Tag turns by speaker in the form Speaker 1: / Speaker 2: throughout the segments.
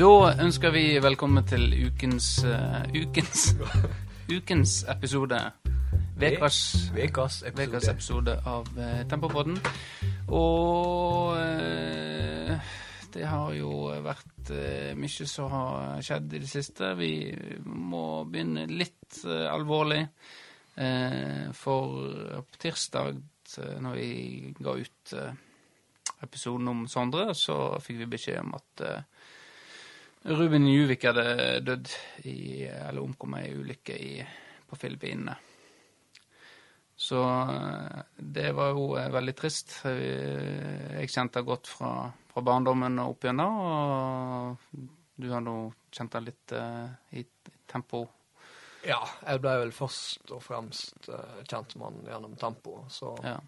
Speaker 1: Da ønsker vi velkommen til ukens uh, ukens, ukens episode. Vekas,
Speaker 2: Vekas episode.
Speaker 1: Vekas episode av uh, Tempopodden. Og uh, det har jo vært uh, mye som har skjedd i det siste. Vi må begynne litt alvorlig. for på tirsdag, når vi ga ut episoden om Sondre, så fikk vi beskjed om at Ruben Juvik hadde dødd i, eller omkommet i ulykke i, på Filippinene. Så det var jo veldig trist. Jeg kjente det godt fra, fra barndommen og opp igjennom. Og du har nå kjent det litt uh, i tempo?
Speaker 2: Ja, jeg ble vel først og fremst uh, kjent med han gjennom tempo. Så ja.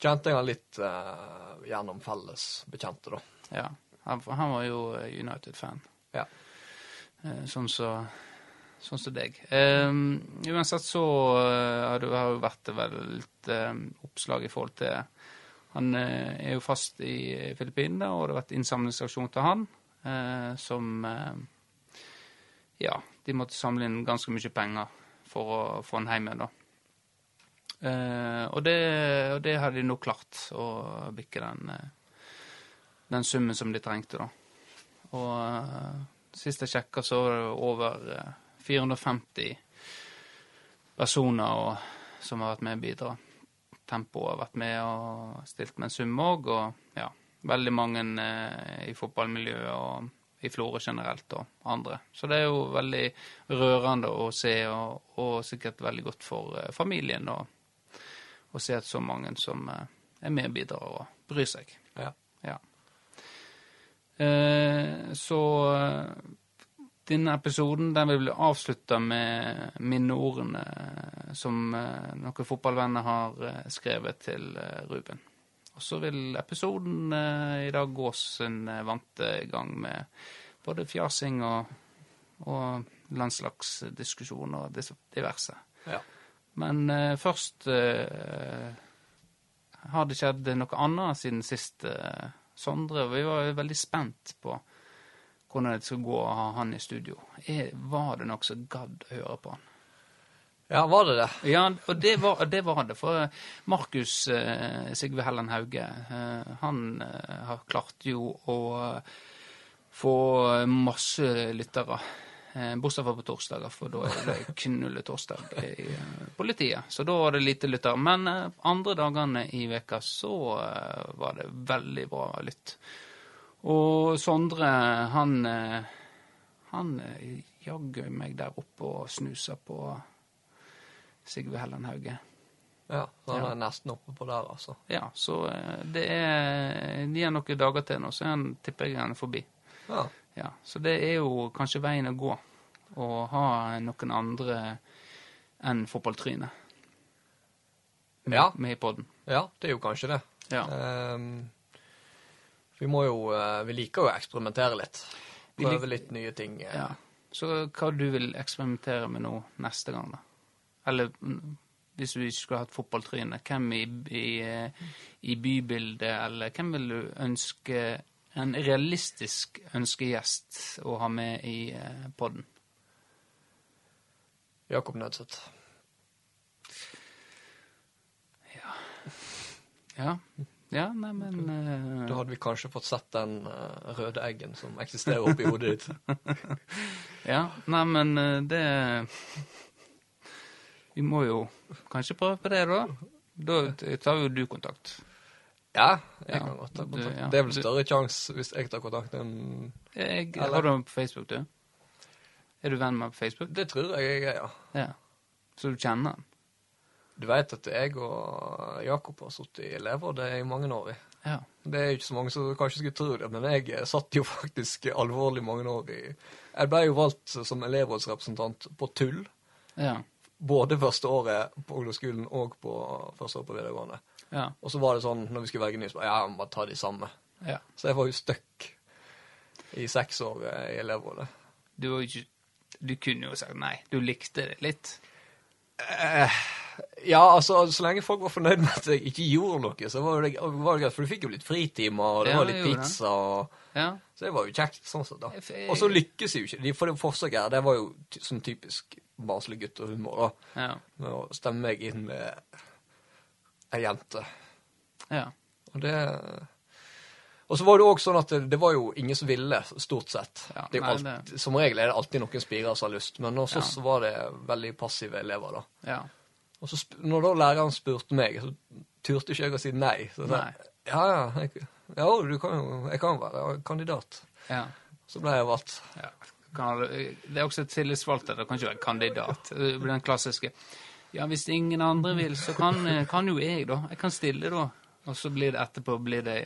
Speaker 2: kjente jeg han litt uh, gjennom felles bekjente, da.
Speaker 1: Ja. Han, han var jo United-fan.
Speaker 2: Ja.
Speaker 1: Eh, sånn som så, sånn deg. Um, uansett så uh, har det jo vært litt um, oppslag i forhold til Han uh, er jo fast i Filippinene, og det har vært innsamlingsaksjon til han uh, som Ja, de måtte samle inn ganske mye penger for å få han hjem igjen, da. og, det, og det hadde de nå klart, å bikke den den summen som de trengte, da. Og uh, sist jeg sjekka, så var det over uh, eh, 450 personer og, som har vært med å bidra. Tempo har vært med og stilt med en sum òg, og ja, veldig mange uh, i fotballmiljøet og i Florø generelt og andre. Så det er jo veldig rørende å se, og, og sikkert veldig godt for familien å se at så mange som er med bidrar og bryr seg.
Speaker 2: Ja.
Speaker 1: ja. Eh, så eh, denne episoden den vil bli avslutta med minneordene som eh, noen fotballvenner har skrevet til Ruben. Og så vil episoden i dag gå sin vante gang med både fjasing og, og landslagsdiskusjon og diverse.
Speaker 2: Ja.
Speaker 1: Men først har det skjedd noe annet siden sist. Uh, Sondre. Vi var veldig spent på hvordan det skulle gå å ha han i studio. var det noe som gadd å høre på han?
Speaker 2: Ja, var det det?
Speaker 1: Ja, og det var det. Var det for Markus eh, Sigve Helland Hauge, eh, han eh, har klart jo å få masse lyttere Eh, bortsett fra på torsdager, for da er det knulletorsdag i eh, politiet. Så da var det lite lytter. Men eh, andre dagene i veka så var det veldig bra lytt. Og Sondre, han han jaggu meg der oppe og snusa på Sigve Helland Hauge.
Speaker 2: Ja, han er nesten oppe på der, altså.
Speaker 1: Ja, så det er det er noen dager til nå, så han tipper jeg han er forbi.
Speaker 2: Ja.
Speaker 1: Ja, Så det er jo kanskje veien å gå, å ha noen andre enn fotballtrynet med,
Speaker 2: ja.
Speaker 1: med i poden.
Speaker 2: Ja, det er jo kanskje det.
Speaker 1: Ja.
Speaker 2: Um, vi må jo eh, Vi liker jo å eksperimentere litt. Prøve litt nye ting.
Speaker 1: Ja. Så hva du vil eksperimentere med nå neste gang, da? Eller mm, hvis vi ikke skulle hatt fotballtryne, hvem i, i, eh, i bybildet, eller hvem vil du ønske en realistisk ønskegjest å ha med i eh, podden?
Speaker 2: Jakob Nødseth.
Speaker 1: Ja Ja. Ja, nei, men uh...
Speaker 2: Da hadde vi kanskje fått sett den uh, røde eggen som eksisterer oppi hodet ditt.
Speaker 1: ja, nei, men uh, det Vi må jo kanskje prøve på det, da. Da tar jo du kontakt.
Speaker 2: Ja, jeg kan godt ta kontakt. Ja. Det er vel større sjanse hvis jeg tar kontakt enn
Speaker 1: jeg, Har du ham på Facebook, du? Er du venn med ham på Facebook?
Speaker 2: Det tror jeg jeg er, ja.
Speaker 1: ja. Så du kjenner ham?
Speaker 2: Du vet at jeg og Jakob har sittet i elevrådet i mange år. i.
Speaker 1: Ja.
Speaker 2: Det er ikke så mange som kanskje skulle tro det, men jeg satt jo faktisk alvorlig mange år i Jeg ble jo valgt som elevrådsrepresentant på tull.
Speaker 1: Ja.
Speaker 2: Både første året på ungdomsskolen og på første året på videregående.
Speaker 1: Ja.
Speaker 2: Og så var det sånn, når vi skulle velge ny, så bare, ja, vi må ta de samme.
Speaker 1: Ja.
Speaker 2: Så jeg var jo stuck i seks år eh, i elevrådet.
Speaker 1: Du, du kunne jo sagt nei. Du likte det litt.
Speaker 2: Eh, Ja, altså, så lenge folk var fornøyd med at jeg ikke gjorde noe, så var det, var det greit. For du fikk jo litt fritimer, og det
Speaker 1: Ja,
Speaker 2: var litt
Speaker 1: det
Speaker 2: pizza, og
Speaker 1: Ja.
Speaker 2: Så det var jo kjekt, sånn sett, da.
Speaker 1: Jeg- jeg-
Speaker 2: Og så lykkes jo ikke de, for det forsøket her, det var jo sånn typisk barnslig gutterhumor. da.
Speaker 1: Ja.
Speaker 2: Med å stemme meg inn med ei jente.
Speaker 1: ja.
Speaker 2: Og det Og så var det òg sånn at det, det var jo ingen som ville, stort sett.
Speaker 1: Ja, nei,
Speaker 2: alt, Som regel er det alltid noen spirer som har lyst, men hos
Speaker 1: Ja.
Speaker 2: oss så var det veldig passive elever, da.
Speaker 1: ja.
Speaker 2: Og så når da læreren spurte meg, så turte ikke jeg å si nei. Så sa
Speaker 1: Nei.
Speaker 2: ja, ja, jeg, ja, du kan jo, jeg kan være kandidat.
Speaker 1: ja.
Speaker 2: Så ble jeg valgt.
Speaker 1: Ja. Det er også tillitsvalgt tillitsvalgte. Det kan ikke være kandidat. Det blir Den klassiske Ja, hvis ingen andre vil, så kan, kan jo jeg, da. Jeg kan stille, da. Og så blir det etterpå blir det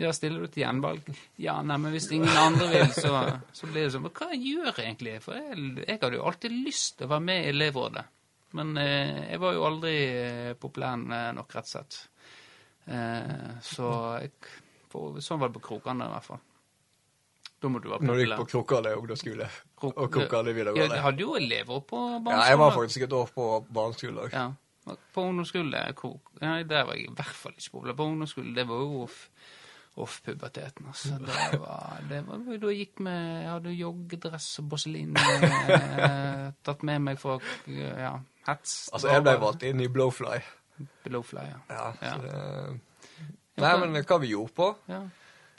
Speaker 1: Ja, stiller du til gjenvalg? Ja, nei, men hvis ingen andre vil, så, så blir det sånn Men hva gjør jeg egentlig? For jeg, jeg hadde jo alltid lyst til å være med i elevrådet. Men eh, jeg var jo aldri eh, populær eh, nok, rett og slett. Eh, så jeg, for, sånn var det på Krokane, i hvert fall. Da må du være
Speaker 2: Når du gikk på Krokane ungdomsskole
Speaker 1: Krok-
Speaker 2: og
Speaker 1: Ja,
Speaker 2: videregående.
Speaker 1: jeg hadde jo elever på barneskolen.
Speaker 2: Ja, jeg var faktisk et år på barneskolen òg.
Speaker 1: Ja, på ungdomsskole. Ja, der var jeg i hvert fall ikke populær. På ungdomsskole, det var jo off- off-puberteten, altså. Det var, det var da jeg gikk med Jeg hadde joggedress og Borselin. Eh, tatt med meg for ja, hats.
Speaker 2: Altså, jeg ble valgt inn i Blowfly.
Speaker 1: Blowfly, ja.
Speaker 2: Ja,
Speaker 1: Ja.
Speaker 2: det... Nei, men hva vi gjorde på?
Speaker 1: ja.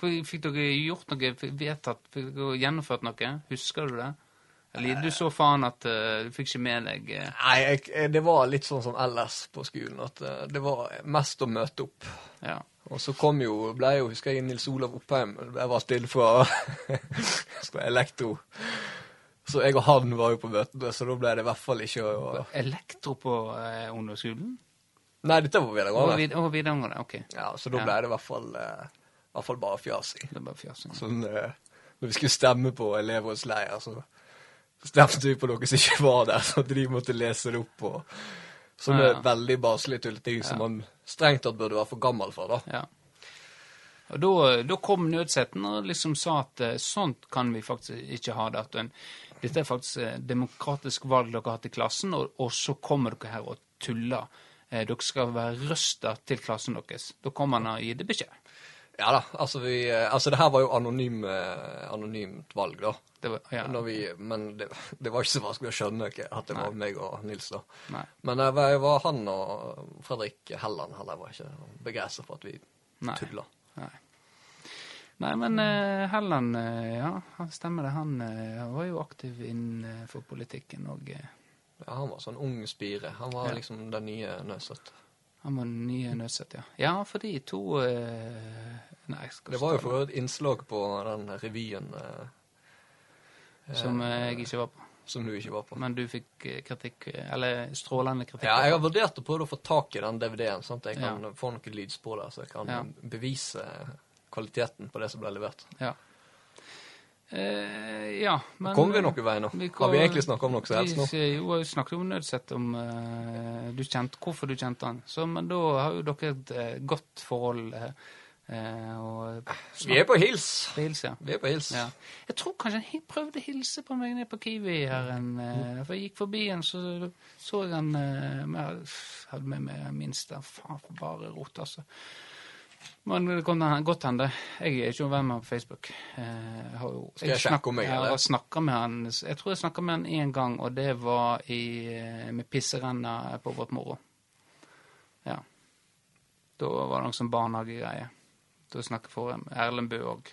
Speaker 1: Fikk dere gjort noe, vedtatt, fikk dere gjennomført noe? Husker du det? Eller du så faen at uh, du fikk ikke med deg uh...
Speaker 2: Nei, jeg, det var litt sånn som ellers på skolen, at uh, det var mest å møte opp.
Speaker 1: Ja.
Speaker 2: Og så kom jo, ble jo, husker jeg, Nils Olav Oppheim. Jeg var stille fra fra elektro. Så jeg og han var jo på møtene, så da ble det i hvert fall ikke å
Speaker 1: Elektro på eh, ungdomsskolen?
Speaker 2: Nei, dette var videregående.
Speaker 1: vid over videregående, ok.
Speaker 2: Ja, så da
Speaker 1: Ja.
Speaker 2: ble det i hvert fall, eh, i hvert fall bare fjasing.
Speaker 1: Det er bare fjasing.
Speaker 2: Sånn, eh, når vi skulle stemme på elevrådsleier, så stemte vi på noe som ikke var der, så de måtte lese det opp. Og sånne
Speaker 1: Ja, ja.
Speaker 2: veldig barnslige tulleting som man strengt tatt burde være for gammel for. da.
Speaker 1: Ja. Og da, da kom nødsetten og liksom sa at eh, sånt kan vi faktisk ikke ha det. En, dette er faktisk demokratisk valg dere har hatt i klassen, og, og så kommer dere her og tuller. Eh, dere skal være røsta til klassen deres. Da kommer han og gir det beskjed.
Speaker 2: Ja da, altså vi eh, Altså det her var jo anonym, eh, anonymt valg, da.
Speaker 1: Det var, ja.
Speaker 2: Vi, men det, det var ikke så vanskelig å skjønne at det var meg og Nils, da.
Speaker 1: Nei.
Speaker 2: Men det var, var han og Fredrik Helland heller var ikke begeistra for at vi
Speaker 1: Nei.
Speaker 2: tulla.
Speaker 1: Nei. Nei, men uh, Helland, uh, ja, han stemmer det. Han uh, var jo aktiv innenfor politikken òg. eh,
Speaker 2: Ja, han var sånn ung spire. Han var
Speaker 1: Ja.
Speaker 2: liksom den nye Nøseth.
Speaker 1: Han var nye Nødset, ja. Ja, for de to eh, Nei, jeg skal
Speaker 2: Det var jo for et innslag på den revyen eh.
Speaker 1: Som eh, jeg ikke var på.
Speaker 2: som du ikke var på.
Speaker 1: Men du fikk eh, kritikk, eh, eller strålende kritikk.
Speaker 2: Ja, jeg har vurdert å prøve å få tak i den DVD-en, sånn at jeg kan
Speaker 1: Ja.
Speaker 2: få noen lydspor der, så jeg kan
Speaker 1: Ja.
Speaker 2: bevise kvaliteten på det som ble levert.
Speaker 1: Ja. Eh, ja, men
Speaker 2: Kommer vi noen vei nå? Har vi egentlig snakket om noe som helst nå?
Speaker 1: Jo, vi snakket om Nødsett, om eh, du kjente, hvorfor du kjente han. Så, men da har jo dere et eh, godt forhold. eh, eh, og
Speaker 2: Vi er på hils.
Speaker 1: på hils, ja.
Speaker 2: Vi er på hils.
Speaker 1: Ja. Jeg tror kanskje han prøvde å hilse på meg nede på Kiwi her. En, eh, for jeg gikk forbi han, så så jeg han eh, med, Hadde med meg minst en Faen, for bare rot, altså. Men det kan godt hende. Jeg er ikke venn med han på Facebook. Eh, Jeg har jo,
Speaker 2: Skal jeg sjekke om jeg er
Speaker 1: jeg
Speaker 2: det?
Speaker 1: Jeg tror jeg snakka med han én gang, og det var i, eh, med pisserenna på Vårt Moro. Ja. Da var det noe sånn barnehagegreie. Da snakket for Erlend Bø òg.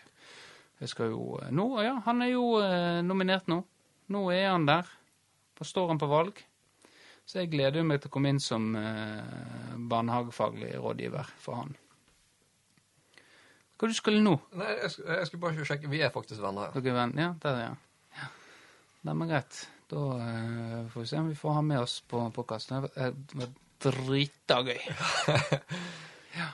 Speaker 1: Jeg skal jo Nå, ja, han er jo eh, nominert nå. Nå er han der. Da står han på valg. Så jeg gleder meg til å komme inn som eh, barnehagefaglig rådgiver for han. Hva du skulle nå?
Speaker 2: Nei, jeg, jeg skulle bare sjekke. Vi er faktisk venner ja.
Speaker 1: Dere er venner, Ja, der, ja. ja. Det men greit. Da eh, får vi se om vi får ha med oss på podkasten. Det var- drita gøy.
Speaker 2: Ja.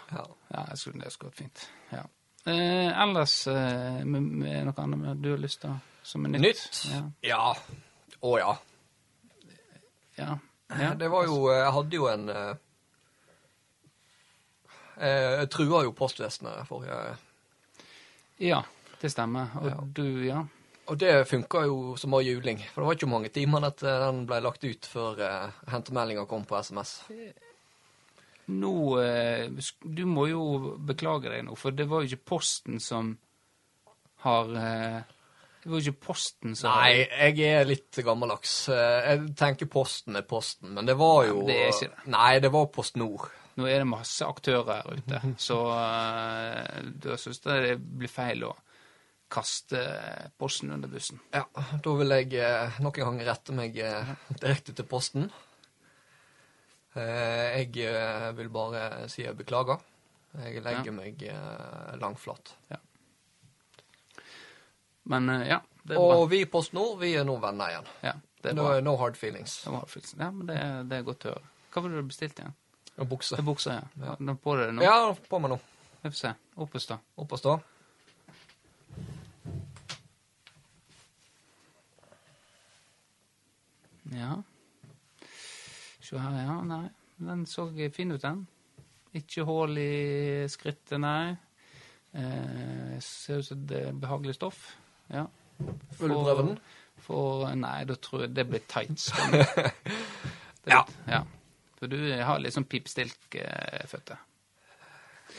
Speaker 1: Ja, jeg skulle, det skulle vært fint. Ja. Eh, ellers, eh, med, med noe annet du har lyst til som er nytt?
Speaker 2: Nytt?
Speaker 1: Ja.
Speaker 2: Ja. Å ja.
Speaker 1: ja. ja.
Speaker 2: Det var jo Jeg hadde jo en eh, Jeg trua jo postvesenet forrige
Speaker 1: Ja, det stemmer. Og
Speaker 2: Ja.
Speaker 1: du, ja.
Speaker 2: Og det funka jo som bare juling, for det var ikke mange timene at den ble lagt ut før uh, hentemeldinga kom på SMS.
Speaker 1: Nå uh, Du må jo beklage deg nå, for det var jo ikke Posten som har uh, Det var jo ikke Posten som
Speaker 2: Nei, jeg er litt gammeldags. Jeg tenker Posten er Posten, men det var jo
Speaker 1: Nei, det er ikke det.
Speaker 2: Nei, det var Post Nord.
Speaker 1: Nå er det masse aktører her ute, så da syns jeg det blir feil å kaste posten under bussen.
Speaker 2: Ja, da vil jeg eh, nok en gang rette meg eh, direkte til posten. Eh, jeg eh, vil bare si jeg beklager. Jeg legger
Speaker 1: Ja.
Speaker 2: meg langflat. Ja.
Speaker 1: Men eh, ja, det er
Speaker 2: Og
Speaker 1: bra.
Speaker 2: vi i Post Nord, vi er nå venner igjen.
Speaker 1: Ja, det er
Speaker 2: No,
Speaker 1: bra.
Speaker 2: no hard feelings.
Speaker 1: No hard feelings. Ja, men det, det er godt å høre. Hva var det du bestilte igjen?
Speaker 2: Og bukse.
Speaker 1: Er bukser, ja. ja. På deg nå?
Speaker 2: Ja, på meg nå.
Speaker 1: Vi får se. Opp og stå.
Speaker 2: Opp og stå.
Speaker 1: Ja. Se her, ja. Nei, den så fin ut, den. Ikke hull i skrittet, nei. Eh, ser ut som det er behagelig stoff. Ja.
Speaker 2: Vil du prøve den?
Speaker 1: For, nei, da tror jeg det blir tights.
Speaker 2: Ja.
Speaker 1: ja. For du har litt sånn pipstilke føtter.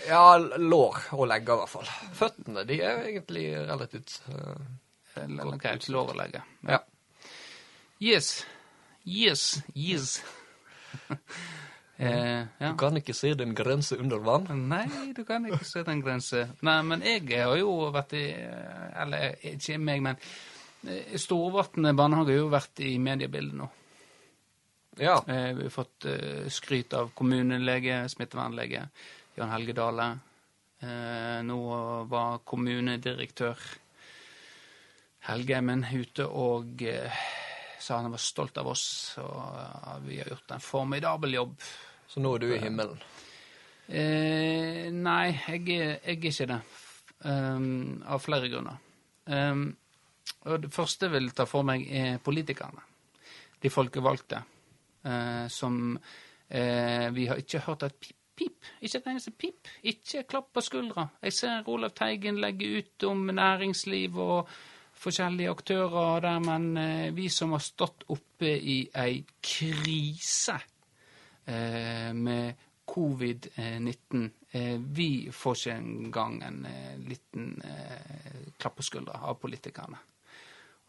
Speaker 2: Ja, lår og legger i hvert fall. Føttene de er egentlig relativt uh,
Speaker 1: greit, lår å legge.
Speaker 2: Ja.
Speaker 1: Yes. Yes. Yes. eh, ja.
Speaker 2: Du kan ikke se den grense under vann.
Speaker 1: Nei, du kan ikke se den grense. Nei, men jeg har jo vært i Eller ikke meg, men Storvatnet Storvatn barnehage har jo vært i mediebildet nå.
Speaker 2: Ja.
Speaker 1: Eh, Vi har fått eh, skryt av kommunelege, smittevernlege, Jan Helge Dale. Eh, Nå var kommunedirektør Helgeimen ute og eh, sa han var stolt av oss, og ja, vi har gjort en formidabel jobb.
Speaker 2: Så nå er du i himmelen.
Speaker 1: Eh, nei, jeg, jeg er ikke det. Um, av flere grunner. Um, og det første jeg vil ta for meg, er politikerne. De folkevalgte. Eh, som eh, Vi har ikke hørt et pip, pip. Ikke et eneste pip. Ikke klapp på skuldra. Jeg ser Olav Teigen legge ut om næringsliv og forskjellige aktører der, men eh, vi som har stått oppe i ei krise med covid-19. Eh, vi får ikke engang en liten klapp på skuldra av politikerne.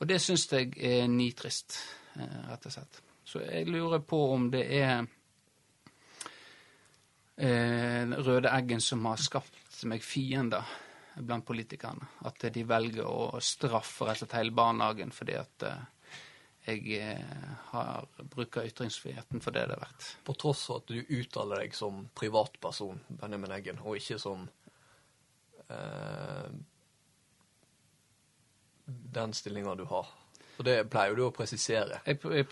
Speaker 1: Og det syns jeg er nitrist, rett og slett. Så jeg lurer på om det er eh, røde eggen som har skapt meg fiender blant politikerne. At de velger å straffe rett og slett hele barnehagen fordi at eh, jeg eh, har bruker ytringsfriheten for det det er verdt.
Speaker 2: På tross av at du uttaler deg som privatperson, Benjamin Eggen, og ikke som eh, den stillinga du har. Og det pleier du å presisere.
Speaker 1: Jeg, jeg,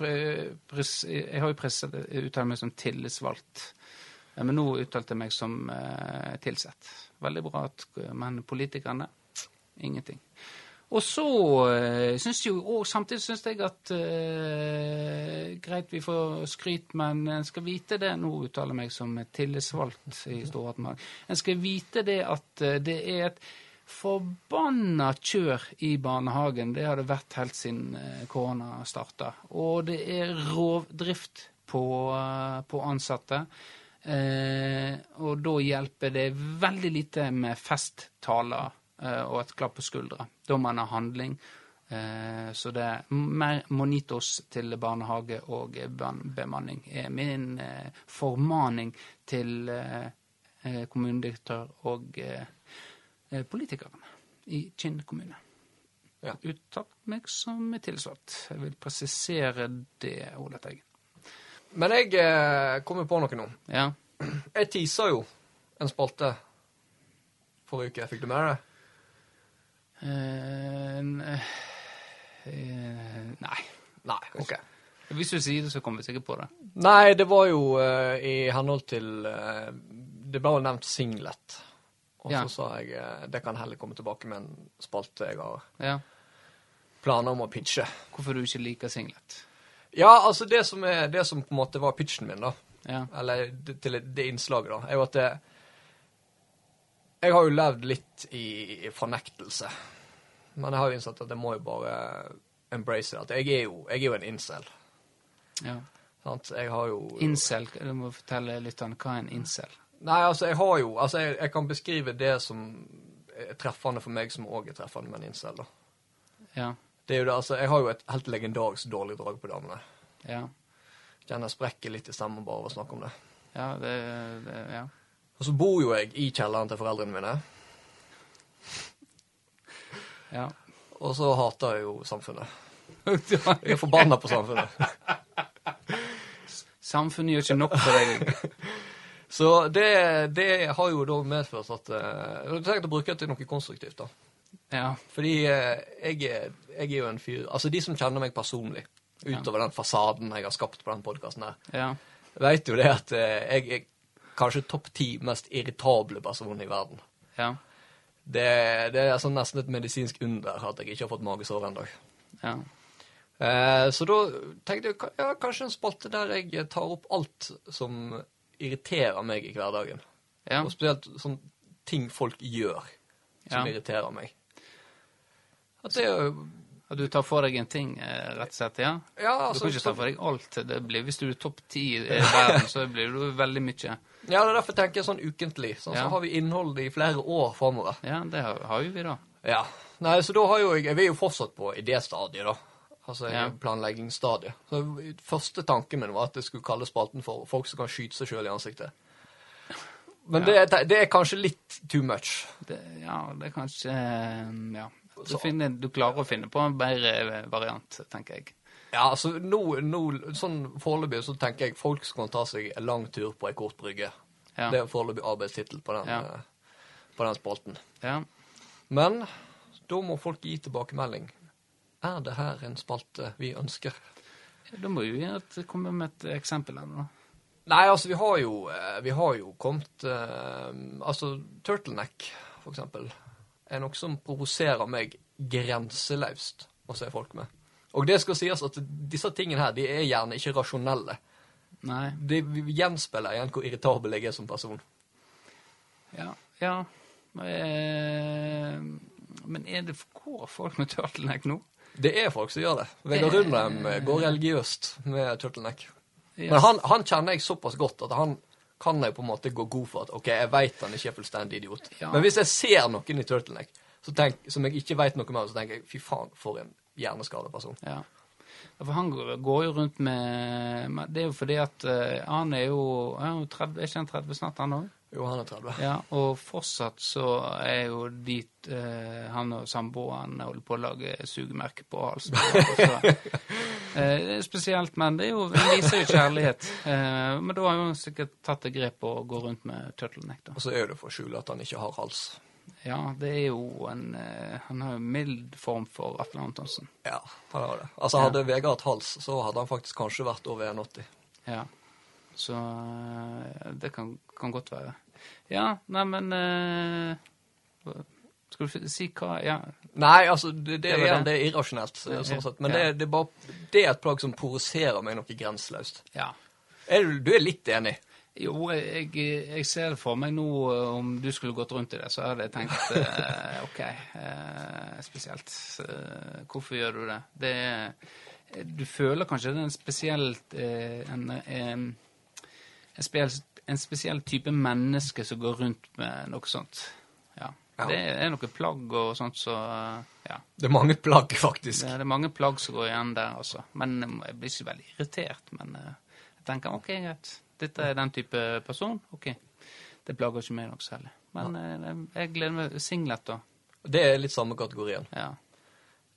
Speaker 1: pres, jeg har jo uttalt meg som tillitsvalgt, men nå uttalte jeg meg som eh, tilsatt. Veldig bra, at, men politikerne ingenting. Og så eh, syns jo og Samtidig syns jeg at eh, Greit, vi får skryt, men en skal vite det Nå uttaler jeg meg som tillitsvalgt i Storhattmark. En skal vite det at eh, det er et forbanna kjør i barnehagen. Det har det vært helt siden eh, korona starta. Og det er rovdrift på, eh, på ansatte. Eh, og da hjelper det veldig lite med festtaler eh, og et klapp på skuldra. Da må man ha handling. Eh, så det er mer monitos til barnehage og bemanning er min eh, formaning til kommunedirektør og eh, politikerne i Kinn kommune.
Speaker 2: Ja.
Speaker 1: Uttalt meg som er tilsvart. Jeg vil presisere det, Ole Teigen.
Speaker 2: Men jeg eh, kommer på noe nå.
Speaker 1: Ja.
Speaker 2: Jeg tisa jo en spalte forrige uke. Fikk du med deg det?
Speaker 1: Eh, eh, nei.
Speaker 2: Nei. ok.
Speaker 1: Hvis du sier det, så kommer vi sikkert på det.
Speaker 2: Nei, det var jo eh, i henhold til eh, Det ble jo nevnt singlet. Og
Speaker 1: Ja.
Speaker 2: så sa jeg eh, det kan heller komme tilbake med en spalte jeg har
Speaker 1: Ja.
Speaker 2: planer om å pitche.
Speaker 1: Hvorfor du ikke liker singlet.
Speaker 2: Ja, altså det som, er, det som på en måte var pitchen min, da,
Speaker 1: Ja.
Speaker 2: eller det, til det innslaget, da, er jo at det, jeg har jo levd litt i, i fornektelse Men jeg har jo innsett at jeg må jo bare embrace det. At jeg er jo, jeg er jo en incel.
Speaker 1: Ja.
Speaker 2: Sant? Jeg har jo
Speaker 1: Incel, du må fortelle om hva er en incel?
Speaker 2: Nei, altså, jeg har jo Altså, jeg, jeg kan beskrive det som er treffende for meg, som òg er treffende med en incel, da.
Speaker 1: Ja.
Speaker 2: Det er jo det, altså, Jeg har jo et helt legendarisk dårlig drag på damene.
Speaker 1: Ja.
Speaker 2: Kjenner sprekker litt i stemmen bare av å snakke om det.
Speaker 1: Ja, det, det Ja.
Speaker 2: Og så bor jo jeg i kjelleren til foreldrene mine,
Speaker 1: Ja.
Speaker 2: og så hater jeg jo samfunnet. Jeg er forbanna på samfunnet.
Speaker 1: Samfunnet gjør ikke nok for deg.
Speaker 2: Så det, det har jo da medført at Du Jeg har tenkt å bruke det til noe konstruktivt, da.
Speaker 1: Ja.
Speaker 2: Fordi eh, jeg, jeg er jo en fyr Altså, de som kjenner meg personlig, utover den fasaden jeg har skapt på den podkasten her,
Speaker 1: Ja.
Speaker 2: vet jo det at eh, jeg er kanskje topp ti mest irritable personer i verden.
Speaker 1: Ja.
Speaker 2: Det, det er sånn nesten et medisinsk under at jeg ikke har fått magesår ennå.
Speaker 1: Ja.
Speaker 2: Eh, så da tenkte jeg ja, kanskje en spalte der jeg tar opp alt som irriterer meg i hverdagen.
Speaker 1: Ja.
Speaker 2: Og spesielt sånn ting folk gjør som
Speaker 1: Ja.
Speaker 2: irriterer meg. At det er jo
Speaker 1: At du tar for deg en ting, eh, rett og slett, ja?
Speaker 2: Ja,
Speaker 1: Du
Speaker 2: altså
Speaker 1: kan ikke ta for deg alt. Det blir, hvis du er topp ti i verden, så blir du veldig mye.
Speaker 2: Ja, det er derfor tenker jeg sånn ukentlig. Sånn,
Speaker 1: Ja.
Speaker 2: Så har vi innhold i flere år framover.
Speaker 1: Ja, det har, har jo vi, da.
Speaker 2: Ja. Nei, så da har jo jeg Jeg er jo fortsatt på idéstadiet, da. Altså
Speaker 1: Ja.
Speaker 2: planleggingsstadiet. Så første tanken min var at jeg skulle kalle spalten for 'Folk som kan skyte seg sjøl i ansiktet'. Men det, er- det er kanskje litt too much.
Speaker 1: Det, ja, det er kanskje eh, Ja. Du, finner, du klarer å finne på en bedre variant, tenker jeg.
Speaker 2: Ja, altså nå, nå sånn foreløpig så tenker jeg folk som kan ta seg en lang tur på ei kort brygge.
Speaker 1: Ja.
Speaker 2: Det er foreløpig arbeidstittel på, den,
Speaker 1: Ja.
Speaker 2: eh, på den spalten.
Speaker 1: Ja.
Speaker 2: Men da må folk gi tilbakemelding. Er det her en spalte vi ønsker?
Speaker 1: Da må vi jo gjerne komme med et eksempel ennå.
Speaker 2: Nei, altså, vi har jo, eh, vi har jo kommet uh, Altså, turtleneck, for eksempel, er noe som provoserer meg grenseløst å se folk med. Og det skal sies at disse tingene her, de er gjerne ikke rasjonelle.
Speaker 1: Nei.
Speaker 2: De gjenspeiler igjen hvor irritabel jeg er som person.
Speaker 1: Ja. ja. Eh, men er det Går folk med turtleneck nå?
Speaker 2: Det er folk som gjør det. Vegard Rundheim eh, går religiøst med turtleneck.
Speaker 1: Ja.
Speaker 2: Men han, han kjenner jeg såpass godt at han kan jeg på en måte gå god for at ok, jeg vet han ikke er fullstendig idiot.
Speaker 1: Ja.
Speaker 2: Men hvis jeg ser noen i turtleneck så tenk, som jeg ikke vet noe mer, så tenker jeg fy faen, for en hjerneskadet person.
Speaker 1: Ja. For han går, jo rundt med med- Det er jo fordi at eh, han er jo, er jo 30, er ikke han 30 snart, han òg?
Speaker 2: Jo, han er 30.
Speaker 1: Ja, og fortsatt så er jo dit eh, han og samboeren holder på å lage sugemerke på halsen. Eh, det er spesielt, men det er jo, viser jo kjærlighet. Eh, men da har han sikkert tatt et grep og går rundt med turtleneck, da.
Speaker 2: Og så er jo det for å skjule at han ikke har hals.
Speaker 1: Ja, det er jo en eh, Han har jo mild form for Atle Antonsen.
Speaker 2: Ja, han har det. Altså, hadde Vegard hatt hals, så hadde han faktisk kanskje vært over 1,80.
Speaker 1: Ja. Så eh, det kan, kan godt være. Ja, neimen uh, Skal du si hva Ja.
Speaker 2: Nei, altså, det, det,
Speaker 1: Det det.
Speaker 2: er irrasjonelt, sånn sett. Men
Speaker 1: ja.
Speaker 2: det, det, er bare, det er et plagg som provoserer meg noe grenseløst.
Speaker 1: ja.
Speaker 2: Er du, du er litt enig?
Speaker 1: Jo, jeg, jeg ser det for meg nå, eh, om du skulle gått rundt i det, så hadde jeg tenkt eh, OK, eh, spesielt. Eh, hvorfor gjør du det? det du føler kanskje det er en spesielt eh, en, en, en, spesiell, en spesiell type menneske som går rundt med noe sånt. Ja.
Speaker 2: Ja.
Speaker 1: Det er noe plagg og sånt, så ja.
Speaker 2: Det er mange plagg, faktisk.
Speaker 1: Det det er mange plagg som går igjen der, altså. Men eh, jeg blir ikke veldig irritert. Men eh, jeg tenker OK, greit. Dette er den type person. OK. Det plager ikke meg noe særlig. Men eh, jeg gleder meg Singlet, da.
Speaker 2: Det er litt samme kategorien.
Speaker 1: Ja.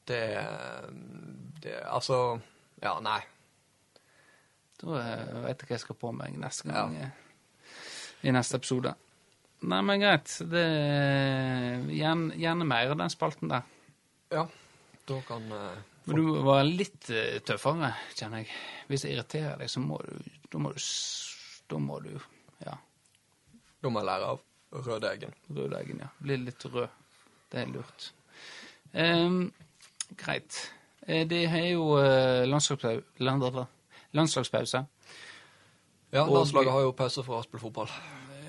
Speaker 2: Det, det Altså Ja, nei.
Speaker 1: Da veit vet jeg hva jeg skal på meg neste gang. ja. I neste episode. Nei, men greit. Det Gjerne, gjerne mer av den spalten der.
Speaker 2: Ja. Da kan eh,
Speaker 1: Men du var litt eh, tøffere, kjenner jeg. Hvis jeg irriterer deg, så må du Da må du Da må du Ja.
Speaker 2: Da må jeg lære av Rødeggen.
Speaker 1: Rødeggen, ja. Bli litt rød. Det er lurt. Um, greit. Eh, Det er jo eh, landslagspau- land- landslagspause.
Speaker 2: Ja, landslaget har jo pause for å spille fotball.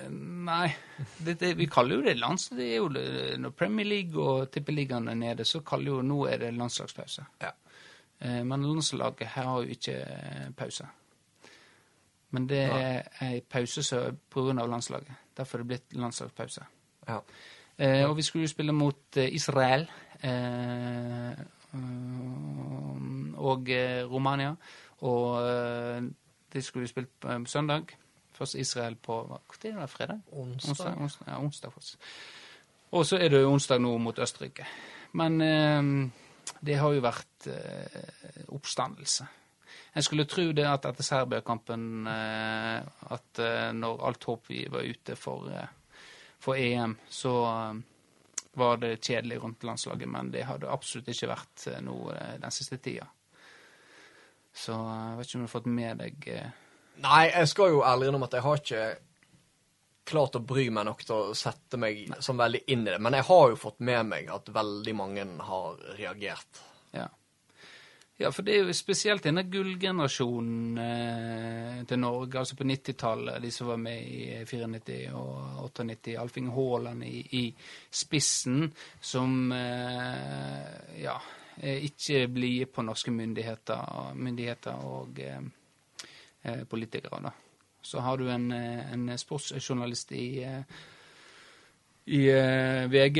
Speaker 1: Eh, Nei, det, det, vi kaller jo det landslag. Det er jo når Premier League og Tippeligaen er nede, så kaller jo nå er det landslagspause.
Speaker 2: Ja.
Speaker 1: Eh, men landslaget her har jo ikke eh, pause. Men det er ei pause pga. på grunn av landslaget. Derfor er det blitt landslagspause.
Speaker 2: ja.
Speaker 1: Eh, og vi skulle jo spille mot Israel eh, og Romania. Og de det skulle vi spilt på eh, søndag. Først Israel på tid er det? Fredag?
Speaker 2: Onsdag.
Speaker 1: onsdag, ja, onsdag faktisk. Og så er det onsdag nå mot Østerrike. Men eh, det har jo vært eh, oppstandelse. Jeg skulle tro det at etter Serbia-kampen eh, at eh, når alt håp vi var ute for, eh, for EM, så eh, var det kjedelig rundt landslaget, men det hadde absolutt ikke vært eh, noe eh, den siste tida. Så eh, jeg vet ikke om du har fått med deg eh,
Speaker 2: Nei, jeg skal jo ærlig innrømme at jeg har ikke klart å bry meg nok til å sette meg så veldig inn i det. Men jeg har jo fått med meg at veldig mange har reagert.
Speaker 1: Ja. ja, for det er jo spesielt denne gullgenerasjonen eh, til Norge, altså på 90-tallet, de som var med i 94 og 98, Alf Inge Haaland i, i spissen, som eh, ja, eh, ikke blide på norske myndigheter, myndigheter og eh, eh, politikere, da. Så har du en, eh, en sportsjournalist i eh, i eh, VG,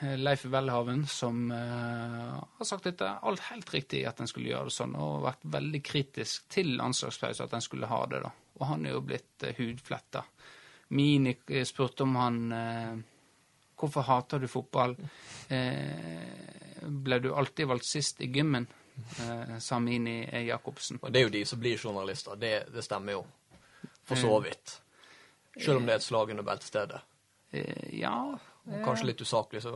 Speaker 1: eh, Leif Welhaven, som eh, har sagt dette alt helt riktig at en skulle gjøre det sånn, og vært veldig kritisk til landslagspause, at en skulle ha det. da. Og han er jo blitt hudfletta. Mini eh, spurte om han eh, Hvorfor hater du fotball? Eh, ble du alltid valgt sist i gymmen? Eh, sa Mini Jacobsen.
Speaker 2: Og det er jo de som blir journalister. Det, det stemmer jo. For så vidt. Selv om det er et slag under beltestedet.
Speaker 1: Eh, ja
Speaker 2: Og kanskje litt usaklig, så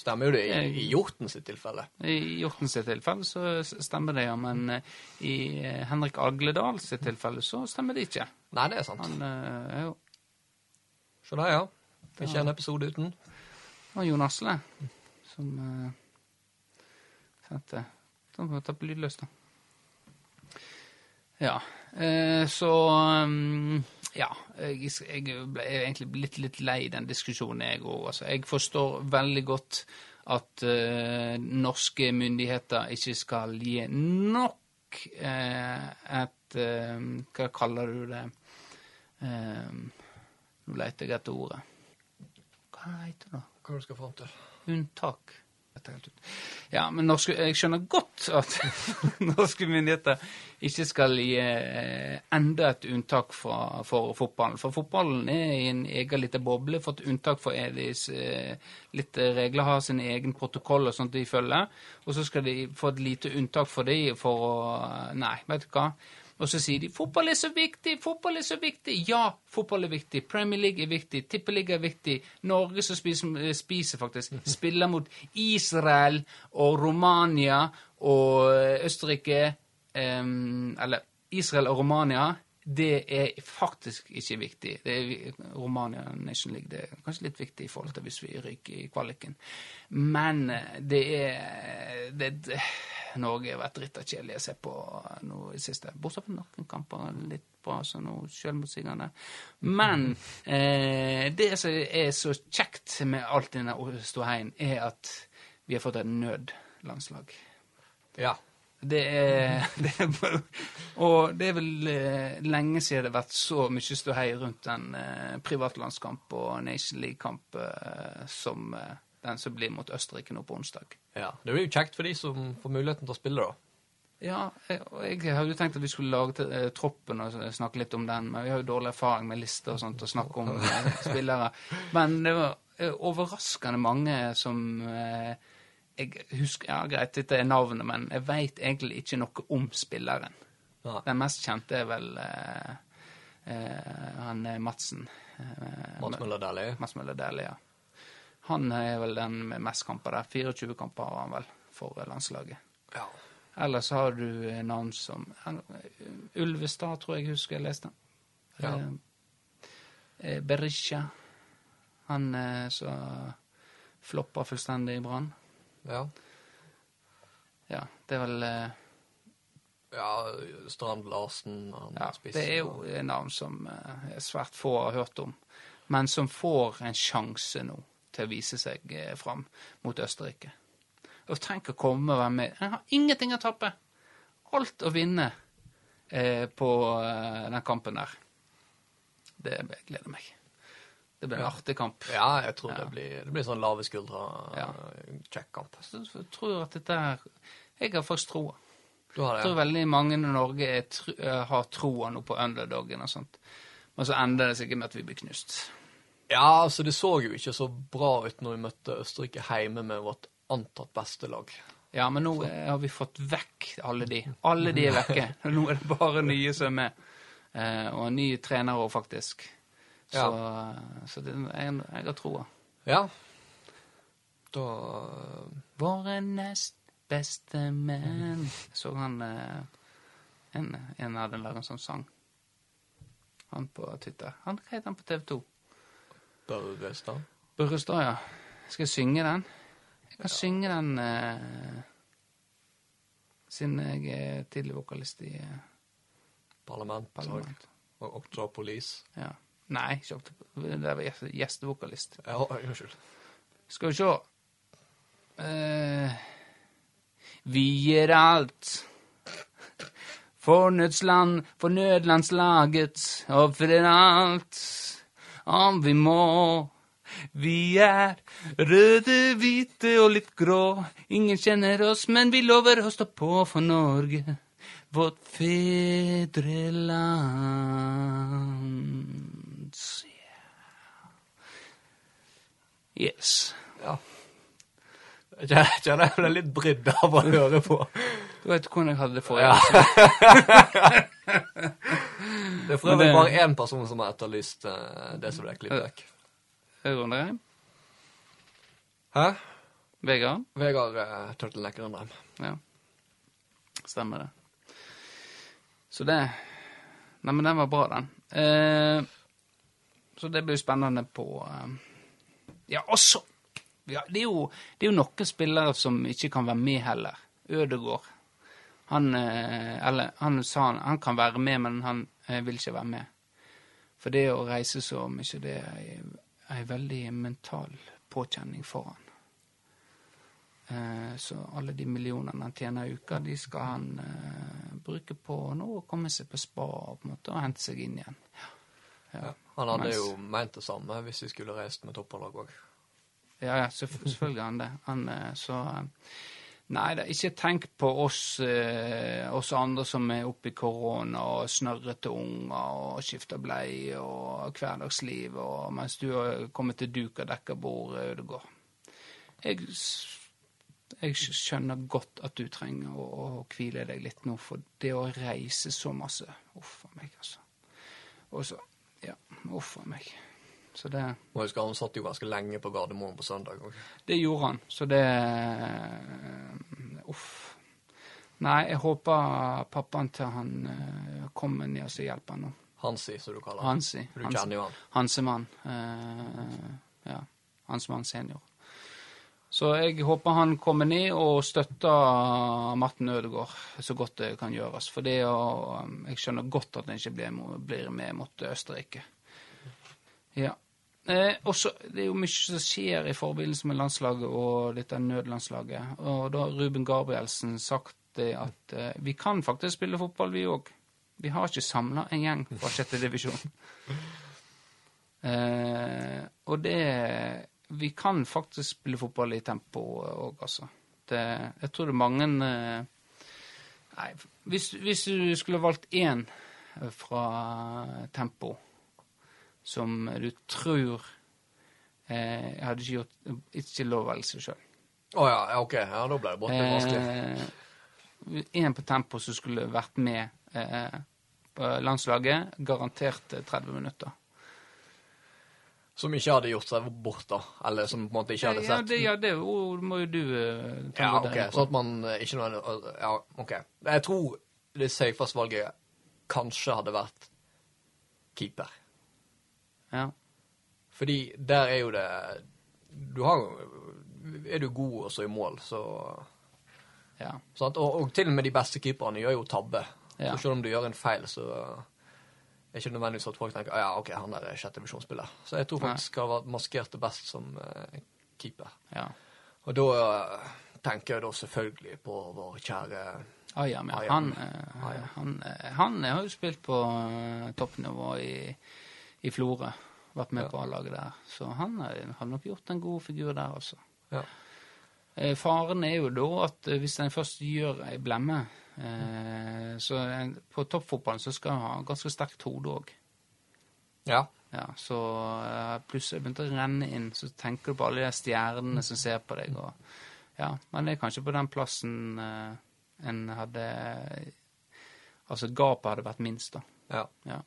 Speaker 2: stemmer jo det i, i Hjorten sitt tilfelle.
Speaker 1: I Hjorten sitt tilfelle så stemmer det, ja. Men eh, i eh, Henrik Agledal sitt tilfelle så stemmer det ikke.
Speaker 2: Nei, det er sant.
Speaker 1: Han eh, er jo
Speaker 2: Så da, ja. Ikke en episode uten.
Speaker 1: Og Jon Asle som sendte Da må vi ta på lydløs, da. Ja. eh, så um, Ja. Jeg, jeg ble egentlig litt, litt lei den diskusjonen, jeg òg. Altså. Jeg forstår veldig godt at uh, norske myndigheter ikke skal gi nok uh, et uh, Hva kaller du det? Eh, nå leter jeg etter ordet. Hva heter det?
Speaker 2: Hva du skal fram til?
Speaker 1: Unntak. Vet jeg helt ut. Ja, men norske, jeg skjønner godt at norske myndigheter ikke skal gi eh, enda et unntak fra, for fotballen. For fotballen er i en egen liten boble. Fått unntak for EDIs eh, litt regler, har sin egen protokoll og sånt de følger. Og så skal de få et lite unntak for de for å Nei, vet du hva. Og så sier de 'fotball er så viktig', 'fotball er så viktig'. Ja, fotball er viktig. Premier League er viktig. Tippeliga er viktig. Norge som spiser, spiser faktisk, spiller mot Israel og Romania og Østerrike um, Eller Israel og Romania. Det er faktisk ikke viktig. Det er Romania Nation League. Det er kanskje litt viktig i forhold til hvis vi ryker i kvaliken. Men eh, det er det, det, Norge har vært dritta kjedelig å se på nå i det siste. Bortsett fra noen kamper litt bra, så nå selvmotsigende. Men eh, det som er så kjekt med alt denne ståheien, er at vi har fått et nødlandslag.
Speaker 2: Ja.
Speaker 1: Det er, det er Og det er vel eh, lenge siden det har vært så mye ståhei rundt en eh, privatlandskamp og Nation League-kamp eh, som eh, den som blir mot Østerrike nå på onsdag.
Speaker 2: Ja. Det blir jo kjekt for de som får muligheten til å spille, da.
Speaker 1: Ja, jeg, jeg hadde jo tenkt at vi skulle lage til, eh, troppen og snakke litt om den, men vi har jo dårlig erfaring med lister og sånt, å snakke om eh, spillere. Men det var eh, overraskende mange som eh, jeg husker, Ja, greit, dette er navnet, men jeg veit egentlig ikke noe om spilleren.
Speaker 2: Ja.
Speaker 1: Den mest kjente er vel eh, han Madsen.
Speaker 2: Mats Møller Dæhlie.
Speaker 1: Mats Møller Dæhlie, ja. Han er vel den med mest kamper der. 24 kamper har han vel for landslaget.
Speaker 2: Ja.
Speaker 1: Ellers har du navn som Ulvestad, tror jeg husker jeg leste.
Speaker 2: Ja.
Speaker 1: Eh, eh, Berisha. Han eh, som floppa fullstendig i Brann.
Speaker 2: ja.
Speaker 1: Ja, det er vel eh,
Speaker 2: Ja, Strand Larsen
Speaker 1: Ja, det er jo navn som eh, svært få har hørt om. men som får en sjanse nå til å vise seg eh, fram mot Østerrike. Og tenk å komme og være med. En har ingenting å tape. Alt å vinne eh, på eh, den kampen der. Det jeg gleder meg. Det blir en artig kamp.
Speaker 2: Ja, jeg tror
Speaker 1: Ja.
Speaker 2: det blir, det blir sånn lave skuldre,
Speaker 1: Ja.
Speaker 2: kjekk kamp.
Speaker 1: Så jeg tror at dette er Jeg har faktisk troa.
Speaker 2: Du har
Speaker 1: Jeg tror veldig mange i Norge tr har troa nå på underdogen og sånt. Men så ender det sikkert med at vi blir knust.
Speaker 2: Ja, altså det så jo ikke så bra ut når vi møtte Østerrike hjemme med vårt antatt beste lag.
Speaker 1: Ja, men nå så. har vi fått vekk alle de. Alle de er vekke. Nå er det bare nye som er med. Eh, og en ny trener òg, faktisk. Så, ja. så det, jeg, jeg har troa.
Speaker 2: Ja. Da
Speaker 1: Våre nest beste menn Jeg så han eh, en, en hadde laget en sånn sang. Han på Twitter. Han, hva heter han på TV 2?
Speaker 2: Børrestad.
Speaker 1: Børrestad, ja. Skal jeg synge den? Jeg kan synge den eh, siden jeg er tidlig vokalist i eh,
Speaker 2: Parlament.
Speaker 1: Parlament.
Speaker 2: Og Octra Police.
Speaker 1: Ja. Nei, ikke opp- det var gjeste- gjestevokalist.
Speaker 2: Ja, unnskyld.
Speaker 1: Skal vi se Eh, Vi gir alt for nødsland, for nødlandslaget, ofrer alt om vi må. Vi er røde, hvite og litt grå. Ingen kjenner oss, men vi lover å stå på for Norge, vårt fedreland. Yes.
Speaker 2: Ja. Jeg kjenner jeg ble litt brydd av å høre på.
Speaker 1: Du vet hvordan jeg hadde det
Speaker 2: Ja.
Speaker 1: forrige.
Speaker 2: Det er for øvrig bare én person som har etterlyst uh, det som ble klippet vekk.
Speaker 1: Hører?
Speaker 2: Hæ?
Speaker 1: Vegard?
Speaker 2: Vegard uh, Turtleneck Rønheim.
Speaker 1: Ja. Stemmer det. Så det Nei, men den var bra, den. Uh, så det blir spennende på uh, Ja, også ja, det, er jo, det er jo noen spillere som ikke kan være med heller. Ødegård. Han eh, Eller han sa han, han kan være med, men han eh, vil ikke være med. For det å reise så mye, det er en veldig mental påkjenning for han. Eh, Så alle de millionene han tjener i uka, de skal han bruke på nå å komme seg på spa på en måte og hente seg inn igjen. Ja,
Speaker 2: Han hadde
Speaker 1: Mens-
Speaker 2: jo ment det samme hvis vi skulle reist med topplag òg.
Speaker 1: ja, ja selvfølgelig han det. Han, så Nei da, ikke tenk på oss, eh, oss andre som er oppe i korona og snørrete unger og skifter bleie og hverdagsliv, og mens du har kommet til duk og dekka bord, Ødegård. Jeg, jeg skjønner godt at du trenger å, å hvile deg litt nå, for det å reise så masse Uff a meg, altså. Og så Ja, uff a meg. Så det
Speaker 2: Jeg husker han satt jo ganske lenge på Gardermoen på søndag òg.
Speaker 1: Det gjorde han, så det Uff. Nei, jeg håper pappaen til han eh, kommer ned og hjelper han nå.
Speaker 2: Hansi, som du kaller han.
Speaker 1: Hansi.
Speaker 2: Du Hansi. kjenner jo han.
Speaker 1: Hansemann. Uh, ja. Hansemann senior. Så jeg håper han kommer ned og støtter Martin Ødegaard så godt det kan gjøres. For det å Jeg skjønner godt at han ikke blir, blir med mot Østerrike. Ja. Eh, også, det er jo mye som skjer i forbindelse med landslaget og dette nødlandslaget. Og da har Ruben Gabrielsen sagt at eh, vi kan faktisk spille fotball, vi òg. Vi har ikke samla en gjeng fra sjette divisjon. Eh, og det Vi kan faktisk spille fotball i tempo òg, altså. Det, jeg tror det er mange eh, Nei, hvis, hvis du skulle valgt én fra tempo som du tror eh, hadde ikke gjort Ikke lov av seg sjøl.
Speaker 2: Å ja, ja, OK. Ja, da ble det brått litt vanskelig.
Speaker 1: Én på tempo som skulle vært med eh, på landslaget, garantert eh, 30 minutter.
Speaker 2: Som ikke hadde gjort seg bort, da. Eller som på en måte ikke hadde
Speaker 1: Ja,
Speaker 2: sett
Speaker 1: det, ja, det må jo du eh, ta
Speaker 2: Ja,
Speaker 1: okay.
Speaker 2: ok, sånn at man eh, ikke noe Ja, ok. Jeg tror det safeste valget kanskje hadde vært keeper.
Speaker 1: Ja.
Speaker 2: Fordi der er jo det Du har Er du god også i mål, så
Speaker 1: ja.
Speaker 2: Og, og til og med de beste keeperne gjør jo tabbe.
Speaker 1: Ja.
Speaker 2: Så selv om du gjør en feil, så er ikke nødvendigvis at folk tenker «Ah, ja, ok, han der er sjettevisjonsspiller. Så jeg tror faktisk han har maskert det best som uh, keeper.
Speaker 1: Ja.
Speaker 2: Og da uh, tenker jeg da selvfølgelig på vår kjære
Speaker 1: Ayam, ja. Han, uh,
Speaker 2: Ayam.
Speaker 1: han, eh, han har jo spilt på eh, toppnivå i, i Florø. Vært med
Speaker 2: Ja.
Speaker 1: på A-laget der. Så han har har nok gjort en god figur der, altså.
Speaker 2: Ja.
Speaker 1: Eh, Faren er jo da at eh, hvis en først gjør ei blemme, eh, så en, på toppfotballen så skal en ha ganske sterkt hode òg.
Speaker 2: Ja.
Speaker 1: Ja, så eh, plutselig begynte å renne inn, så tenker du på alle de stjernene som ser på deg. Og, ja, men det er kanskje på den plassen eh, en hadde Altså gapet hadde vært minst, da.
Speaker 2: ja.
Speaker 1: Ja.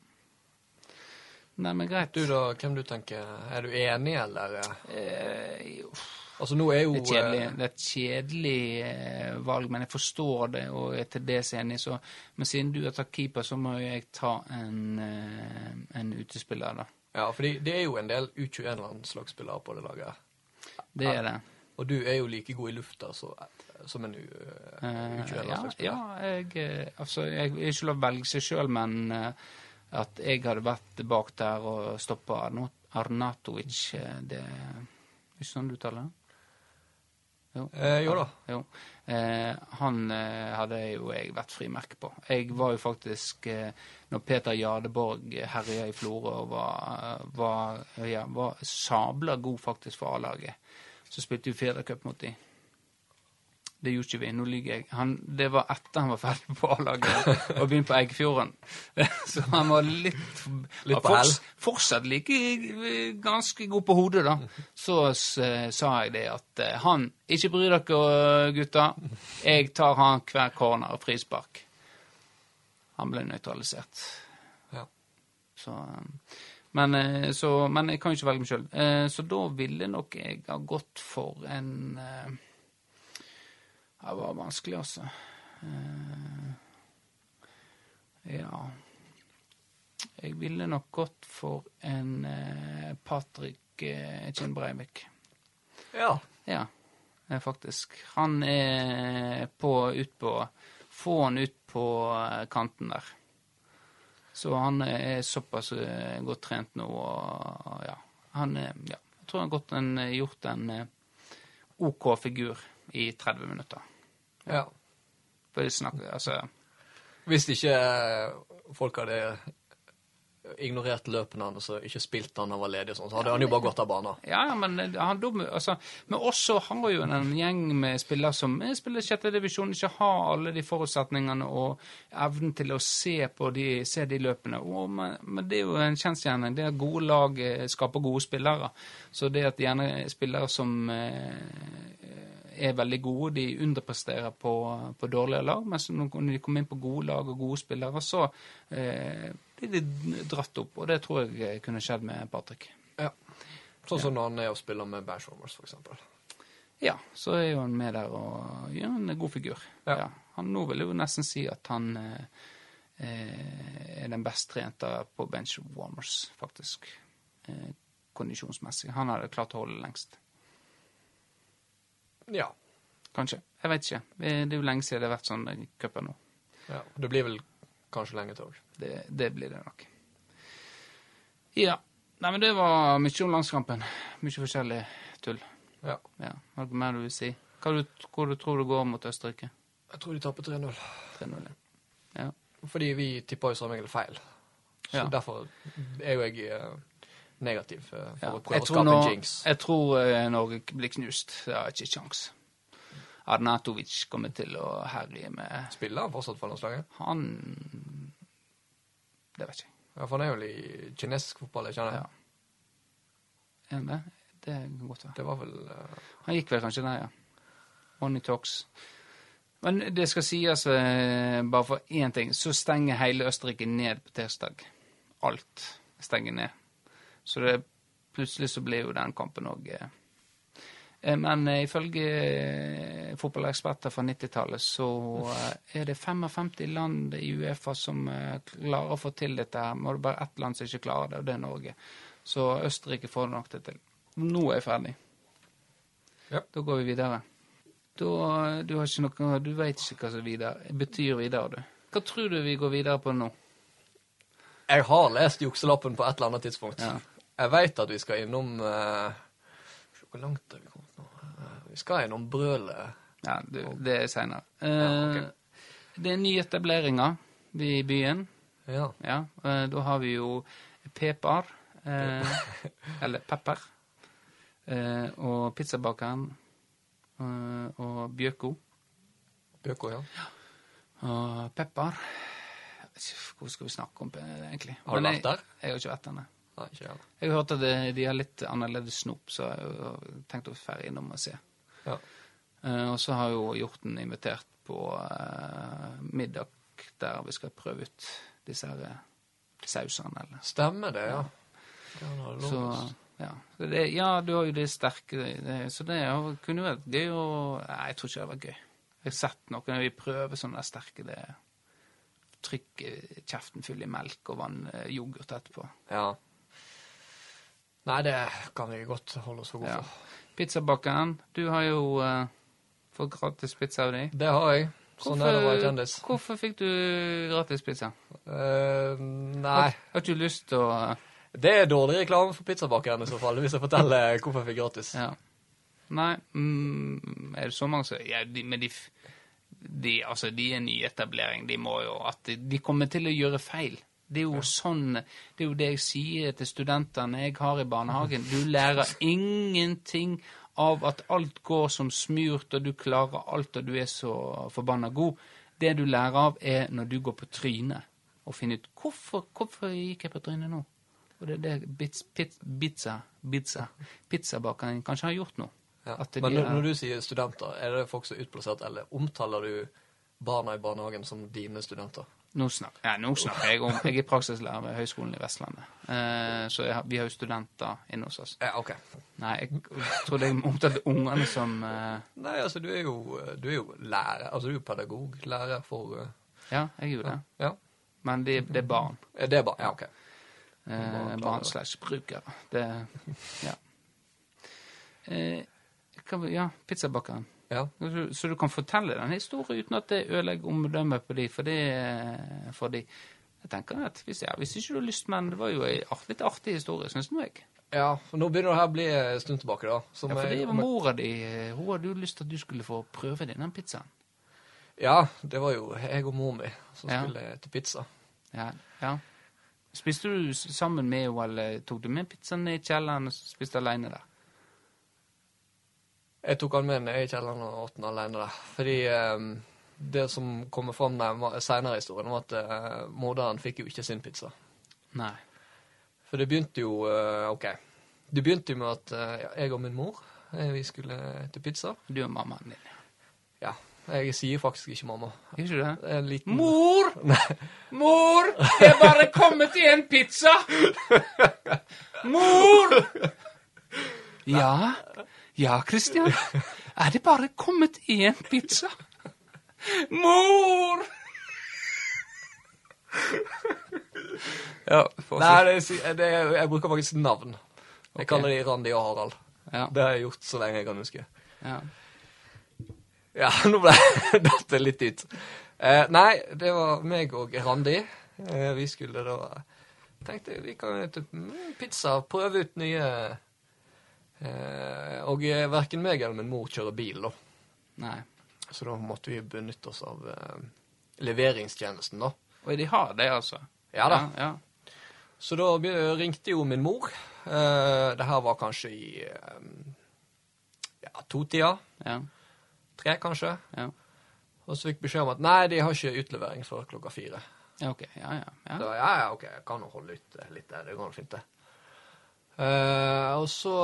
Speaker 1: Nei, men greit.
Speaker 2: Du da, hvem du tenker Er du enig, eller? eh? Altså, nå er jo
Speaker 1: det er,
Speaker 2: eh,
Speaker 1: det er et kjedelig eh, valg, men jeg forstår det og er til dels enig. Så, men siden du har tatt keeper, så må jeg ta en, eh, en utespiller, da.
Speaker 2: Ja, fordi det er jo en del U21-landslagsspillere på det laget.
Speaker 1: Det er det.
Speaker 2: Og du er jo like god i lufta så, som en U-
Speaker 1: Eh, ja,
Speaker 2: U21-landslagsspiller.
Speaker 1: ja, jeg, altså, jeg vil ikke lov å velge seg sjøl, men eh, at jeg hadde vært bak der og stoppa Arnatovic, eh, det er ikke sånn du uttaler det? Jo.
Speaker 2: Eh, jo da.
Speaker 1: Jo. Eh, han eh, hadde jo jeg vært frimerke på. Jeg var jo faktisk eh, Når Peter Jadeborg herja i Florø og var, var, ja, var sabla god faktisk for A-laget, så spilte vi Fedrecup mot de. Det gjorde ikke vi. Nå lyver jeg. Han, det var etter han var ferdig på A-laget og begynte på Eggfjorden. Så han var litt
Speaker 2: Litt på hell.
Speaker 1: forts- Fortsatt like eh, ganske god på hodet, da. Så s- sa jeg det at eh, han Ikke bry dere, gutta. Jeg tar han hver corner og frispark. Han ble nøytralisert.
Speaker 2: Ja.
Speaker 1: Så, eh, men, eh, så, men jeg kan jo ikke velge meg sjøl. Så da ville nok jeg ha gått for en eh, Det var vanskelig, altså. Eh, Ja Jeg ville nok gått for en eh, Patrick eh, Kinn Breivik.
Speaker 2: ja.
Speaker 1: Ja, eh, faktisk. Han er på utpå Få han ut på eh, kanten der. Så han er såpass godt trent nå, og ja. Han Ja. Jeg tror han har gjort en OK figur i 30 minutter.
Speaker 2: Ja.
Speaker 1: Bare det Altså
Speaker 2: Hvis ikke eh, folk hadde ignorert løpene hans og ikke spilt da han var ledig, sånn, så hadde han jo bare gått av banen.
Speaker 1: Ja, men eh, han, dum, altså, men også har jo en gjeng med spillere som eh, spiller sjette divisjon, ikke har alle de forutsetningene og evnen til å se på de, se de løpene. Og, men, men det er jo en kjensgjerning. Det at gode lag skaper gode spillere. Så det at gjerne spillere som eh, er veldig gode, de underpresterer på, på dårligere lag, mens når de kommer inn på gode lag og gode spillere, så eh, blir de dratt opp. Og det tror jeg kunne skjedd med Patrick.
Speaker 2: Ja. Sånn som når han er og spiller med Bashomers, eksempel.
Speaker 1: Ja, så er jo han med der og gjør en god figur.
Speaker 2: Ja.
Speaker 1: Ja. Han nå vil jeg jo nesten si at han eh, eh, er den best trente på bench warmers, faktisk. Eh, kondisjonsmessig. Han hadde klart å holde lengst.
Speaker 2: Ja.
Speaker 1: Kanskje. Jeg vet ikke. Det er jo lenge siden det har vært sånn i cupen nå.
Speaker 2: ja. Det blir vel kanskje lenge til òg.
Speaker 1: Det, det blir det nok. Ja. Nei, men det var mye om landskampen. Mye forskjellig tull.
Speaker 2: Ja.
Speaker 1: Ja. Har du mer du vil si? Hva du, hvor du tror det går mot Østerrike?
Speaker 2: Jeg tror de taper 3-0.
Speaker 1: 3-0. Ja.
Speaker 2: Fordi vi tippa jo som regel feil. Så
Speaker 1: Ja.
Speaker 2: derfor er jo jeg eh, negativ eh, for
Speaker 1: Ja.
Speaker 2: å prøve å skape
Speaker 1: nå,
Speaker 2: en jinx.
Speaker 1: jeg tror eh, Norge blir knust. Det har ikke kjangs. Arnatovic kommer til å herje med
Speaker 2: Spiller han fortsatt for landslaget?
Speaker 1: Han Det vet jeg ikke.
Speaker 2: Ja, for han er jo i kinesisk fotball, ikke sant?
Speaker 1: Ja. Er han det? Det kan godt være.
Speaker 2: Det var vel uh...
Speaker 1: Han gikk vel kanskje der, ja. Money talks. Men det skal sies, bare for én ting, så stenger hele Østerrike ned på tirsdag. Alt stenger ned. Så det, plutselig så blir jo den kampen òg eh, eh, Men eh, ifølge fotballeksperter fra 90-tallet så er det 55 land i Uefa som klarer å få til dette. her, Må det bare ett land som ikke klarer det, og det er Norge. Så Østerrike får nok det til. Nå er jeg ferdig.
Speaker 2: Ja.
Speaker 1: Da går vi videre. Da, du har ikke noe Du veit ikke hva som videre, betyr videre, du. Hva tror du vi går videre på nå?
Speaker 2: Jeg har lest jukselappen på et eller annet tidspunkt.
Speaker 1: Ja.
Speaker 2: Jeg veit at vi skal innom eh, se Hvor langt har vi kommet nå? Eh, vi skal innom brølet.
Speaker 1: Ja, du, det er seinere.
Speaker 2: Ja, okay.
Speaker 1: Det er nyetableringer i byen.
Speaker 2: Ja.
Speaker 1: Ja, eh, da har vi jo Pepar, eh, eller Pepper, eh, og pizzabakeren, eh, og Bjøko,
Speaker 2: Bjøko, ja.
Speaker 1: og Pepper. Hvor skal vi snakke om det, egentlig?
Speaker 2: Har du vært der?
Speaker 1: Jeg, jeg har ikke vært der, nei.
Speaker 2: Nei, ikke jeg.
Speaker 1: Jeg har hørt at det, de har litt annerledes snop, så jeg har tenkt å fære innom og se.
Speaker 2: Ja.
Speaker 1: Uh, og så har jo Hjorten invitert på uh, middag der vi skal prøve ut disse her eh, sausene, eller
Speaker 2: Stemmer det, ja. Har
Speaker 1: Så, ja. Det, ja, du har jo det sterke det, Så det jo, kunne jo vært gøy å Nei, jeg tror ikke det var gøy. Jeg har sett noen vi prøver sånne der sterke det Trykker kjeften full i melk og vann, yoghurt etterpå.
Speaker 2: Ja. Nei, det kan vi godt holde oss for gode
Speaker 1: Ja.
Speaker 2: for.
Speaker 1: Pizzabakeren, du har jo uh, fått gratis pizza av dem.
Speaker 2: Det har jeg. Sånn er det å være kjendis.
Speaker 1: hvorfor fikk du gratis pizza?
Speaker 2: Uh, nei.
Speaker 1: Har ikke du lyst til å uh...
Speaker 2: Det er dårlig reklame for pizzabakeren i så fall, hvis jeg forteller hvorfor jeg fikk gratis.
Speaker 1: Ja. Nei, mm, er det så mange som Ja, de, men de, de Altså, de er nyetablering. De må jo at de, de kommer til å gjøre feil. Det er jo sånn Det er jo det jeg sier til studentene jeg har i barnehagen. Du lærer ingenting av at alt går som smurt, og du klarer alt, og du er så forbanna god. Det du lærer av, er når du går på trynet og finner ut hvorfor, hvorfor gikk jeg på trynet nå? Og det er det bits, pizza, pizza, pizza, pizzabakeren kanskje har gjort nå.
Speaker 2: Ja. Men når, når du sier studenter, er det folk som er utplassert, eller omtaler du barna i barnehagen som dine studenter?
Speaker 1: Nå, snakker, ja, nå snakker jeg om Jeg er praksislærer ved Høgskolen i Vestlandet. Eh, så har- vi har jo studenter inne hos oss.
Speaker 2: Ja, ok.
Speaker 1: Nei, jeg trodde jeg omtalte ungene som eh,
Speaker 2: Nei, altså, du er jo, du er jo lærer, altså du er jo pedagog, lærer for... uh,
Speaker 1: Ja, jeg gjorde det.
Speaker 2: Ja.
Speaker 1: Men det, det er barn.
Speaker 2: Det Er barn, ja, ok.
Speaker 1: Eh,
Speaker 2: Barn
Speaker 1: slash brukere. Det Ja. Eh, hva, ja, pizzabakeren.
Speaker 2: Ja.
Speaker 1: Så, så du kan fortelle den historien uten at det ødelegger omdømmet på de, for det eh, for de. Jeg tenker at hvis, ja, hvis ikke du har lyst, men det var jo art, litt artig historie, syns nå jeg.
Speaker 2: Ja, for nå begynner det her å bli en stund tilbake da. Som
Speaker 1: Ja, for det var mora di. eh, Hun hadde jo lyst til at du skulle få prøve denne pizzaen.
Speaker 2: Ja, det var jo jeg og mor mi som
Speaker 1: Ja.
Speaker 2: skulle til pizza.
Speaker 1: Ja, ja. Spiste du sammen med henne, eller tok du med pizzaen ned i kjelleren og spiste alene der?
Speaker 2: Jeg tok han med ned i kjelleren og åt den alene der. Fordi eh, det som kommer fram senere i historien, var at eh, morderen fikk jo ikke sin pizza.
Speaker 1: Nei.
Speaker 2: For det begynte jo eh, OK. Det begynte jo med at eh, jeg og min mor eh, vi skulle til pizza.
Speaker 1: Du og mammaen din.
Speaker 2: Ja. Jeg sier faktisk ikke mamma.
Speaker 1: Gjør ikke du det?
Speaker 2: En liten
Speaker 1: Mor! Mor! Det er bare kommet i en pizza! Mor! Ja? Ja, Christian? Er det bare kommet én pizza? Mor!
Speaker 2: Ja, Nei, det, er- det, er- jeg bruker faktisk navn. Jeg
Speaker 1: okay.
Speaker 2: kaller de Randi og Harald.
Speaker 1: Ja.
Speaker 2: Det har jeg gjort så lenge jeg kan huske.
Speaker 1: ja.
Speaker 2: Ja, nå ble datt det litt ut. Eh, nei, det var meg og Randi. Eh, vi skulle da Tenkte vi kan jo pizza, prøve ut nye Og eh, verken meg eller min mor kjører bil, da.
Speaker 1: Nei.
Speaker 2: Så da måtte vi benytte oss av eh, leveringstjenesten, da.
Speaker 1: Og de har det, altså?
Speaker 2: Ja da.
Speaker 1: Ja, ja.
Speaker 2: Så da ringte jo min mor. Eh, det her var kanskje i eh, ja, to-tida.
Speaker 1: ja.
Speaker 2: Tre, kanskje.
Speaker 1: Ja.
Speaker 2: Og så fikk beskjed om at nei, de har ikke utlevering før klokka fire.
Speaker 1: Ja, ok. Ja, ja. ja.
Speaker 2: Så ja, ja, ok, jeg kan jo holde ut eh, litt der. Det går fint, det. Eh, og så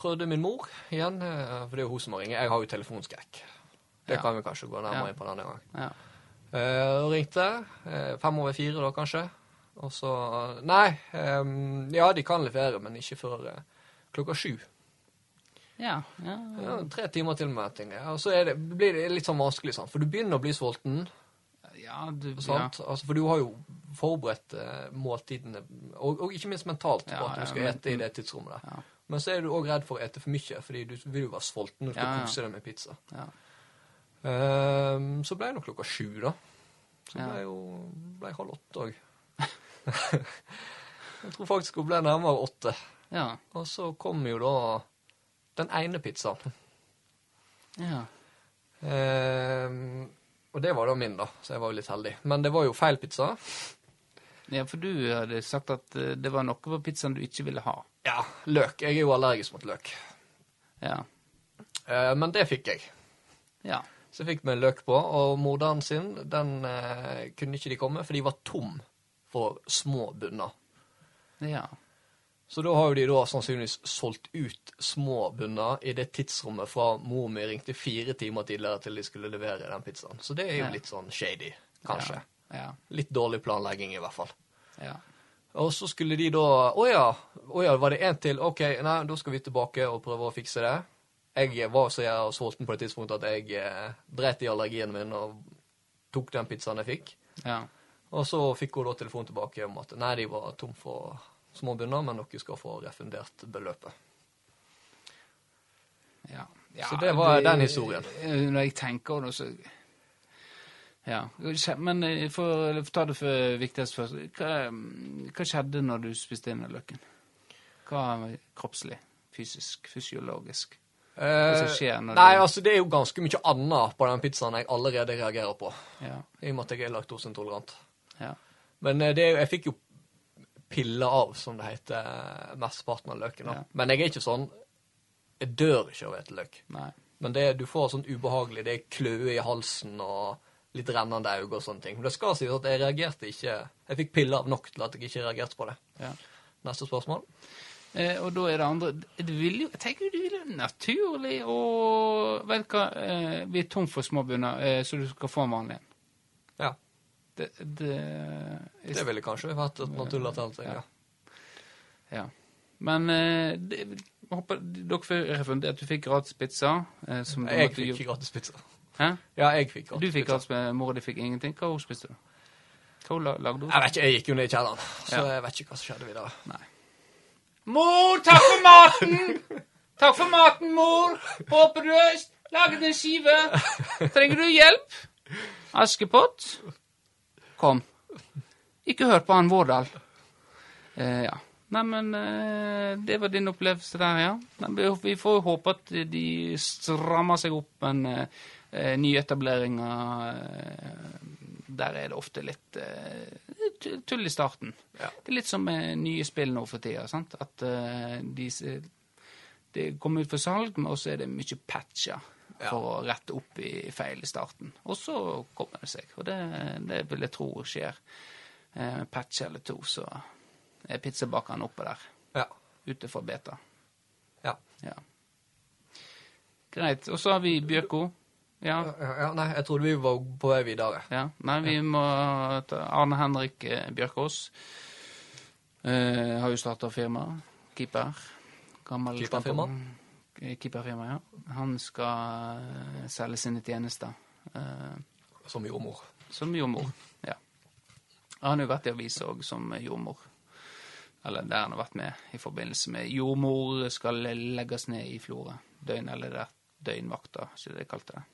Speaker 2: prøvde min mor igjen, uh, for det er jo hun som må ringe. Jeg har jo telefonskrekk. Det
Speaker 1: Ja.
Speaker 2: kan vi kanskje gå nærmere
Speaker 1: Ja.
Speaker 2: inn på denne gang.
Speaker 1: ja.
Speaker 2: Uh, ringte. eh, fem over fire, da, kanskje. Og så Nei, um, ja, de kan levere, men ikke før eh, klokka sju.
Speaker 1: Ja, ja.
Speaker 2: Ja, tre timer til med ting. Og så det, blir det litt sånn vanskelig, sant? for du begynner å bli sulten.
Speaker 1: ja, du.
Speaker 2: Sant? Altså, for du har jo forberedt eh, måltidene, og, og ikke minst mentalt, på at du skal ete i det tidsrommet der. Men så er du òg redd for å ete for mye, fordi du vil jo være sulten når du skal kose deg med pizza.
Speaker 1: Ja.
Speaker 2: Ehm, så ble det nok klokka sju, da. Så ble jo ble halv åtte òg. Jeg tror faktisk hun ble nærmere åtte.
Speaker 1: Ja.
Speaker 2: Og så kom jo da den ene pizzaen.
Speaker 1: Ja.
Speaker 2: Ehm, og det var da min, da, så jeg var jo litt heldig. Men det var jo feil pizza.
Speaker 1: Ja, for du hadde sagt at eh, det var noe på pizzaen du ikke ville ha.
Speaker 2: Ja, løk. Jeg er jo allergisk mot løk.
Speaker 1: Ja.
Speaker 2: Eh, men det fikk jeg.
Speaker 1: Ja.
Speaker 2: Så jeg fikk vi løk på, og moderen sin, den eh, kunne ikke de komme, for de var tom for små bunner.
Speaker 1: Ja.
Speaker 2: Så da har jo de da sannsynligvis solgt ut små bunner i det tidsrommet fra mor mi ringte fire timer tidligere til de skulle levere den pizzaen. Så det er jo
Speaker 1: Ja.
Speaker 2: litt sånn shady, kanskje.
Speaker 1: Ja.
Speaker 2: Litt dårlig planlegging, i hvert fall.
Speaker 1: Ja.
Speaker 2: Og så skulle de da Å ja, å ja, var det én til? OK, nei, da skal vi tilbake og prøve å fikse det. Jeg var så jeg sulten på det tidspunktet at jeg eh, dreit i allergien min og tok den pizzaen jeg fikk.
Speaker 1: Ja.
Speaker 2: Og så fikk hun da telefon tilbake om at nei, de var tom for små bunner, men dere skal få refundert beløpet.
Speaker 1: ja.
Speaker 2: Så det var den historien.
Speaker 1: eh, Når jeg tenker over det, så Ja. Men eh, for å ta det for viktigst først. Hva, hva skjedde når du spiste inn den løken? Hva kroppslig, fysisk, fysiologisk? Hva skjer når
Speaker 2: Eh, nei,
Speaker 1: du
Speaker 2: altså det er jo ganske mye annet på den pizzaen jeg allerede reagerer på.
Speaker 1: Ja.
Speaker 2: I og med at jeg er laktoseintolerant.
Speaker 1: ja.
Speaker 2: Men eh, det, jeg fikk jo piller av, som det heter, mesteparten av løken.
Speaker 1: Ja.
Speaker 2: Men jeg er ikke sånn Jeg dør ikke av å ete løk.
Speaker 1: Nei.
Speaker 2: Men det, du får sånn ubehagelig Det er kløe i halsen og litt rennende øyne og sånne ting. Men det skal sies at jeg reagerte ikke Jeg fikk piller av nok til at jeg ikke reagerte på det.
Speaker 1: Ja.
Speaker 2: Neste spørsmål?
Speaker 1: Eh, og da er det andre det vil jo, Jeg tenker det vil jo naturlig å Vet hva, eh, vi er tom for småbunner, eh, så du skal få en vanlig en.
Speaker 2: Ja.
Speaker 1: Det, det,
Speaker 2: Det ville kanskje vært et naturlig alternativ.
Speaker 1: Ja.
Speaker 2: Ja.
Speaker 1: Ja. Men eh, det, håper dere får refundert. Du fikk gratis pizza. Eh,
Speaker 2: Jeg fikk
Speaker 1: ikke
Speaker 2: gratis pizza.
Speaker 1: Hæ?
Speaker 2: Ja, jeg fikk godt.
Speaker 1: Du fikk
Speaker 2: godt,
Speaker 1: gratis med mor di fikk ingenting. Hva hun spiste du? Hva hun lagde hun?
Speaker 2: Jeg vet ikke, jeg gikk jo ned i kjelleren, så
Speaker 1: Ja.
Speaker 2: jeg vet ikke hva som skjedde videre.
Speaker 1: Mor, takk for maten! Takk for maten, mor. Håper du har laget en skive. Trenger du hjelp? Askepott? Kom. Ikke hør på han Vårdal. Eh, ja. Neimen, eh, det var din opplevelse der, ja. Men Vi får jo håpe at de strammer seg opp, men eh, nyetableringer eh, Der er det ofte litt eh, tull i starten.
Speaker 2: Ja.
Speaker 1: Det er litt som med nye spill nå for tida. sant? At eh, de, det kommer ut for salg, men også er det mye patcher
Speaker 2: Ja.
Speaker 1: for å rette opp i feil i starten. Og så kommer det seg. Og det, det vil jeg tro skjer. Eh, patch eller to, så er pizzabakeren oppe der.
Speaker 2: Ja.
Speaker 1: Ute for beta.
Speaker 2: Ja.
Speaker 1: Ja. Greit. Og så har vi Bjørko. Ja.
Speaker 2: Ja, nei, jeg trodde vi var på vei videre.
Speaker 1: Ja, nei, vi må Arne Henrik eh, Bjørkås. Eh, har jo starta firma. Keeper. Gammel
Speaker 2: Keeperfirma?
Speaker 1: Eh, Keeperfirma, ja. Han skal eh, selge sine tjenester. Eh,
Speaker 2: Som jordmor.
Speaker 1: som jordmor. Ja. Han har jo vært i avisa òg som jordmor. Eller der han har vært med i forbindelse med jordmor skal legges ned i Florø. Døgn, eller er døgnvakta, som de kalte det.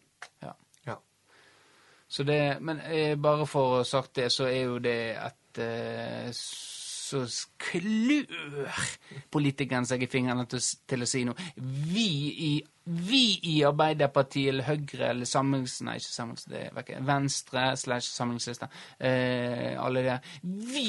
Speaker 1: Så det, men eh, bare for å sagt det, så er jo det at eh, så klør politikeren seg i fingrene til, til å si noe. Vi i, vi i Arbeiderpartiet eller Høyre eller Samlings... Nei, ikke Samlings... Det er ikke, Venstre slash Samlingslista. Eh, alle det. Vi,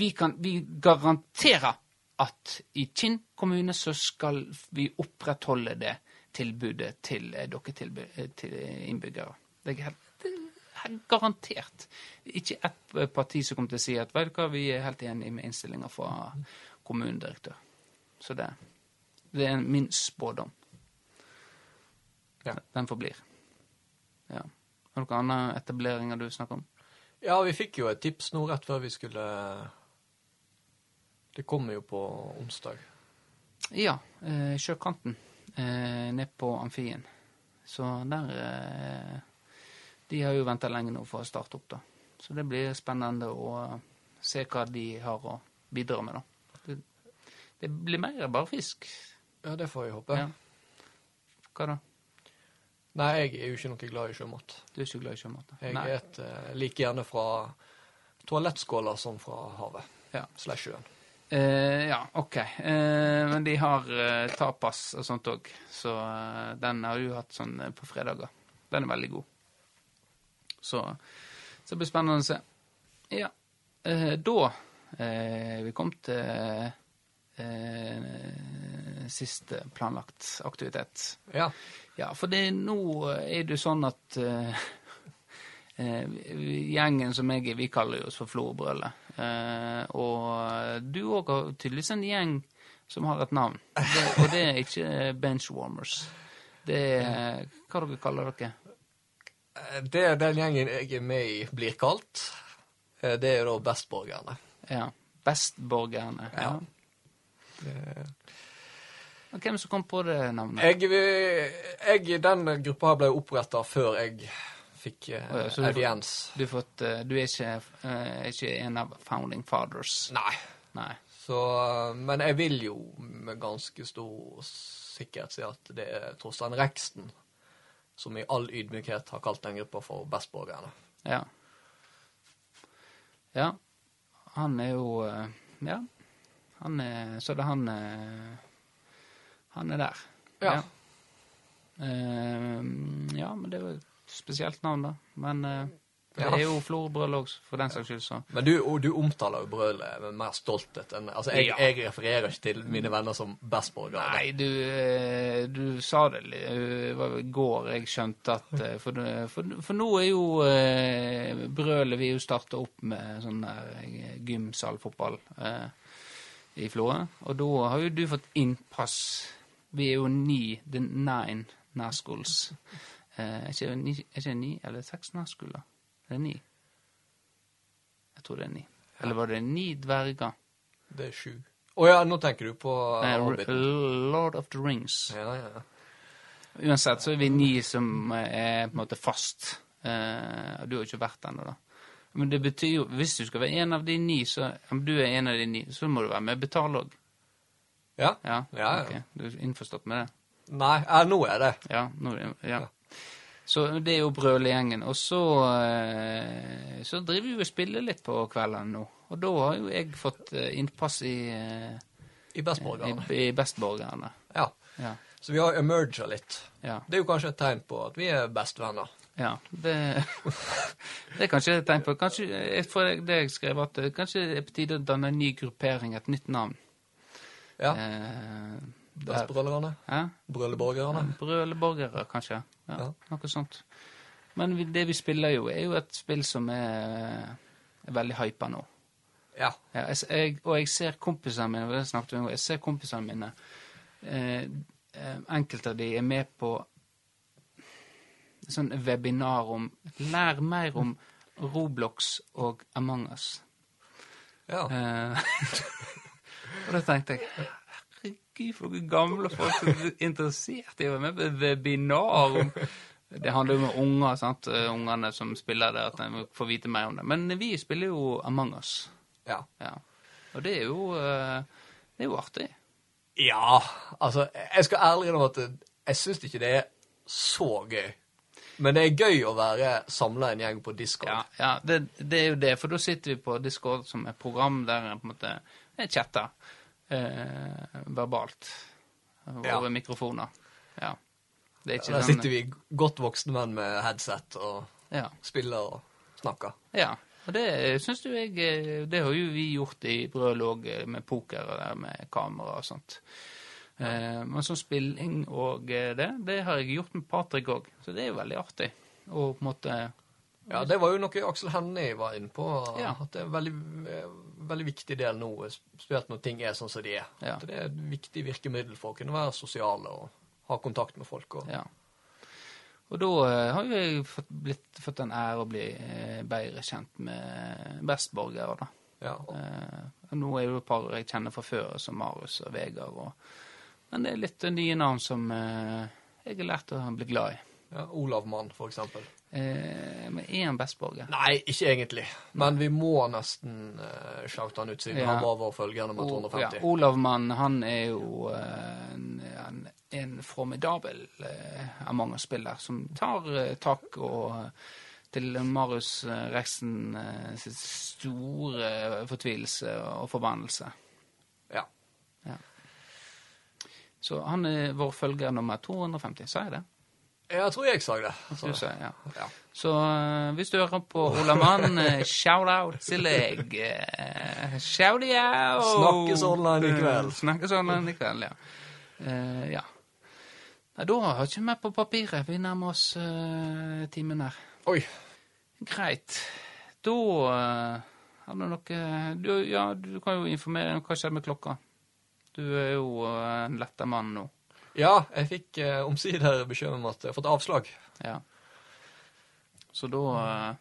Speaker 1: vi kan Vi garanterer at i Kinn kommune så skal vi opprettholde det tilbudet til eh, dere tilbu- eh, til innbyggere. Det er helt det er garantert. Ikke ett parti som kommer til å si at vet du hva, vi er helt enig med innstillinga fra kommunedirektør. Så det, det er min spådom.
Speaker 2: Ja.
Speaker 1: Den forblir. Ja. Har du noen andre etableringer du snakker om?
Speaker 2: Ja, vi fikk jo et tips nå rett før vi skulle Det kommer jo på onsdag.
Speaker 1: Ja, eh, sjøkanten. Eh, ned på Amfien. Så der eh, De har jo venta lenge nå for å starte opp, da. Så det blir spennende å eh, se hva de har å bidra med, da. Det, det blir mer enn bare fisk.
Speaker 2: Ja, det får jeg håpe.
Speaker 1: Ja. Hva da?
Speaker 2: Nei, jeg er jo ikke noe glad i sjømat.
Speaker 1: Du er ikke glad i sjømat? da?
Speaker 2: Jeg
Speaker 1: Nei.
Speaker 2: uh, like gjerne fra toalettskåler som fra havet.
Speaker 1: Ja.
Speaker 2: Slash sjøen.
Speaker 1: Uh, ja, OK. Uh, men de har tapas og sånt òg, så den har du hatt sånn på fredager. Den er veldig god. Så, så det blir spennende å se. Ja. Eh, da eh, vi kom til eh, siste planlagt aktivitet.
Speaker 2: Ja.
Speaker 1: Ja, for det, nå er det jo sånn at eh, eh, gjengen som jeg er, vi kaller oss for Florbrølet. Eh, og du òg har tydeligvis en gjeng som har et navn. Det, og det er ikke benchwarmers. Det er Hva dere kaller dere?
Speaker 2: Eh, Det den gjengen jeg er med i, blir kalt, eh, det er da Bestborgerne.
Speaker 1: Ja. Bestborgerne. Ja.
Speaker 2: Ja.
Speaker 1: Og hvem som kom på det navnet?
Speaker 2: Jeg, jeg, den gruppa ble oppretta før jeg fikk uh,
Speaker 1: oh, ja, så du-
Speaker 2: audiens.
Speaker 1: Du, fått, eh, du er ikke, uh, ikke en av founding fathers?
Speaker 2: Nei.
Speaker 1: Nei.
Speaker 2: Så, eh, men jeg vil jo med ganske stor sikkerhet si at det er Torstein Reksten som i all ydmykhet har kalt den gruppa for Bestborgerne.
Speaker 1: Ja. Ja. Han er jo eh, Ja. Han er Så det er han eh, Han er der.
Speaker 2: Ja.
Speaker 1: Eh, ja, men det er jo et spesielt navn, da. Men det er jo Florbrøl òg, for den saks skyld, så
Speaker 2: Men du, du omtaler jo brølet med mer stolthet enn Altså, jeg,
Speaker 1: Ja.
Speaker 2: jeg refererer ikke til mine venner som bestborgere.
Speaker 1: Nei, du, eh, du sa det li- eh, i går jeg skjønte at eh, For, for, for nå er jo eh, brølet Vi jo starta opp med sånn der eh, gymsalfotball eh, i Florø. Og da har jo du fått innpass. Vi er jo ni, the nine nærskoles. Eh, er ikke ni, er ikke det ni eller seks nærskoler? Er det ni? Jeg tror det er ni. Eller var det ni dverger?
Speaker 2: Det er sju. Å ja, nå tenker du på Nei.
Speaker 1: Lord of the Rings.
Speaker 2: Ja, ja. ja.
Speaker 1: Uansett så er vi ni som er på en måte fast. Uh, du har jo ikke vært ennå, da. Men det betyr jo, hvis du skal være en av de ni, så om du er en av de ni, så må du være med og betale òg.
Speaker 2: Ja?
Speaker 1: Ja,
Speaker 2: Ja, ja.
Speaker 1: ok. Du er innforstått med det?
Speaker 2: Nei, ja, nå er det.
Speaker 1: Ja. Nå, er ja.
Speaker 2: Ja.
Speaker 1: Så det er jo brølegjengen. Og så, eh, så driver vi og spiller litt på kveldene nå. Og da har jo jeg fått eh, innpass i, eh,
Speaker 2: I Bestborgerne.
Speaker 1: i, i Bestborgerne.
Speaker 2: Ja.
Speaker 1: Ja.
Speaker 2: Så vi har emerga litt.
Speaker 1: ja.
Speaker 2: Det er jo kanskje et tegn på at vi er bestevenner.
Speaker 1: Ja, det, det er kanskje et tegn på Kanskje for det jeg skrev at kanskje det er på tide å danne en ny gruppering, et nytt navn.
Speaker 2: Ja.
Speaker 1: Eh,
Speaker 2: Bestbrølerne.
Speaker 1: Hæ?
Speaker 2: Brølleborgerne.
Speaker 1: Brøleborgere, kanskje. Ja. Noe sånt. Men det vi spiller jo, er jo et spill som er, er veldig hypa nå.
Speaker 2: Ja.
Speaker 1: Ja, jeg, jeg, og jeg ser kompisene mine, det snakket vi om, jeg ser kompisene mine eh, eh, Enkelte av de er med på sånn webinar om Lær mer om Roblox og Among us.
Speaker 2: ja.
Speaker 1: Eh, og da tenkte jeg Herregud, for gamle folk som er interessert i å være med på webinar om Det handler jo om unger, sant. Ungene som spiller det, at de får vite mer om det. Men vi spiller jo Among us.
Speaker 2: ja.
Speaker 1: Ja. Og det er jo eh, Det er jo artig.
Speaker 2: Ja, altså, jeg skal ærlig innrømme at jeg syns ikke det er så gøy. Men det er gøy å være samla en gjeng på Discord.
Speaker 1: Ja, ja det, det er jo det. For da sitter vi på Discord som et program der en på en måte jeg chatter eh, verbalt over
Speaker 2: Ja.
Speaker 1: mikrofoner. Ja. Det er ikke
Speaker 2: Der
Speaker 1: sånn
Speaker 2: sitter vi godt voksne menn med headset og
Speaker 1: Ja.
Speaker 2: spiller og snakker.
Speaker 1: ja. Og det syns du jeg eh, Det har jo vi gjort i Brøl òg, med poker og der med kamera og sånt. Eh, men sånn spilling og eh, det, det har jeg gjort med Patrick òg. Så det er jo veldig artig. Og på en måte
Speaker 2: Ja, det var jo noe Aksel Hennie var inne på.
Speaker 1: Ja.
Speaker 2: At det er en veldig, veldig viktig del nå, spesielt når ting er sånn som de er.
Speaker 1: Ja.
Speaker 2: At det er et viktig virkemiddel for å kunne være sosiale og ha kontakt med folk. Og,
Speaker 1: Ja. Og da eh, har jeg fått, blitt, fått den ære å bli eh, bedre kjent med bestborgere, da.
Speaker 2: ja,
Speaker 1: Eh, nå er jo et par jeg kjenner fra før, som Marius og Vegard. Og, men det er litt nye navn som eh, jeg har lært å bli glad i.
Speaker 2: ja, Olav Mann, for eksempel.
Speaker 1: Eh, men er han bestborger?
Speaker 2: Nei, ikke egentlig. Men vi må nesten uh, shoute han ut, siden
Speaker 1: Ja.
Speaker 2: han var vår følger nummer 250.
Speaker 1: Ja, Olav Mann, han er jo eh, en, en, en formidabel Among us-spiller som tar eh, tak og eh, til Marius Reksen Reksten eh, sitt store fortvilelse og forbannelse.
Speaker 2: Ja.
Speaker 1: Så han er vår følger nummer 250, sa jeg det?
Speaker 2: Jeg tror jeg sa det.
Speaker 1: Så, så, ja.
Speaker 2: ja.
Speaker 1: Så uh, hvis du hører på Ola Mann, eh, shout-out til deg. Uh, Shout-out!
Speaker 2: Snakkes online i kveld.
Speaker 1: Snakkes online i kveld, ja. Eh, ja. Nei, da har ikke vi på papiret. Vi nærmer oss uh, timen her.
Speaker 2: Oi.
Speaker 1: Greit. Da uh, har du noe du, Ja, du kan jo informere om hva skjedde med klokka. Du er jo uh, en letta mann nå.
Speaker 2: Ja, jeg fikk eh, omsider beskjed om at jeg har fått avslag.
Speaker 1: Ja. Så da eh,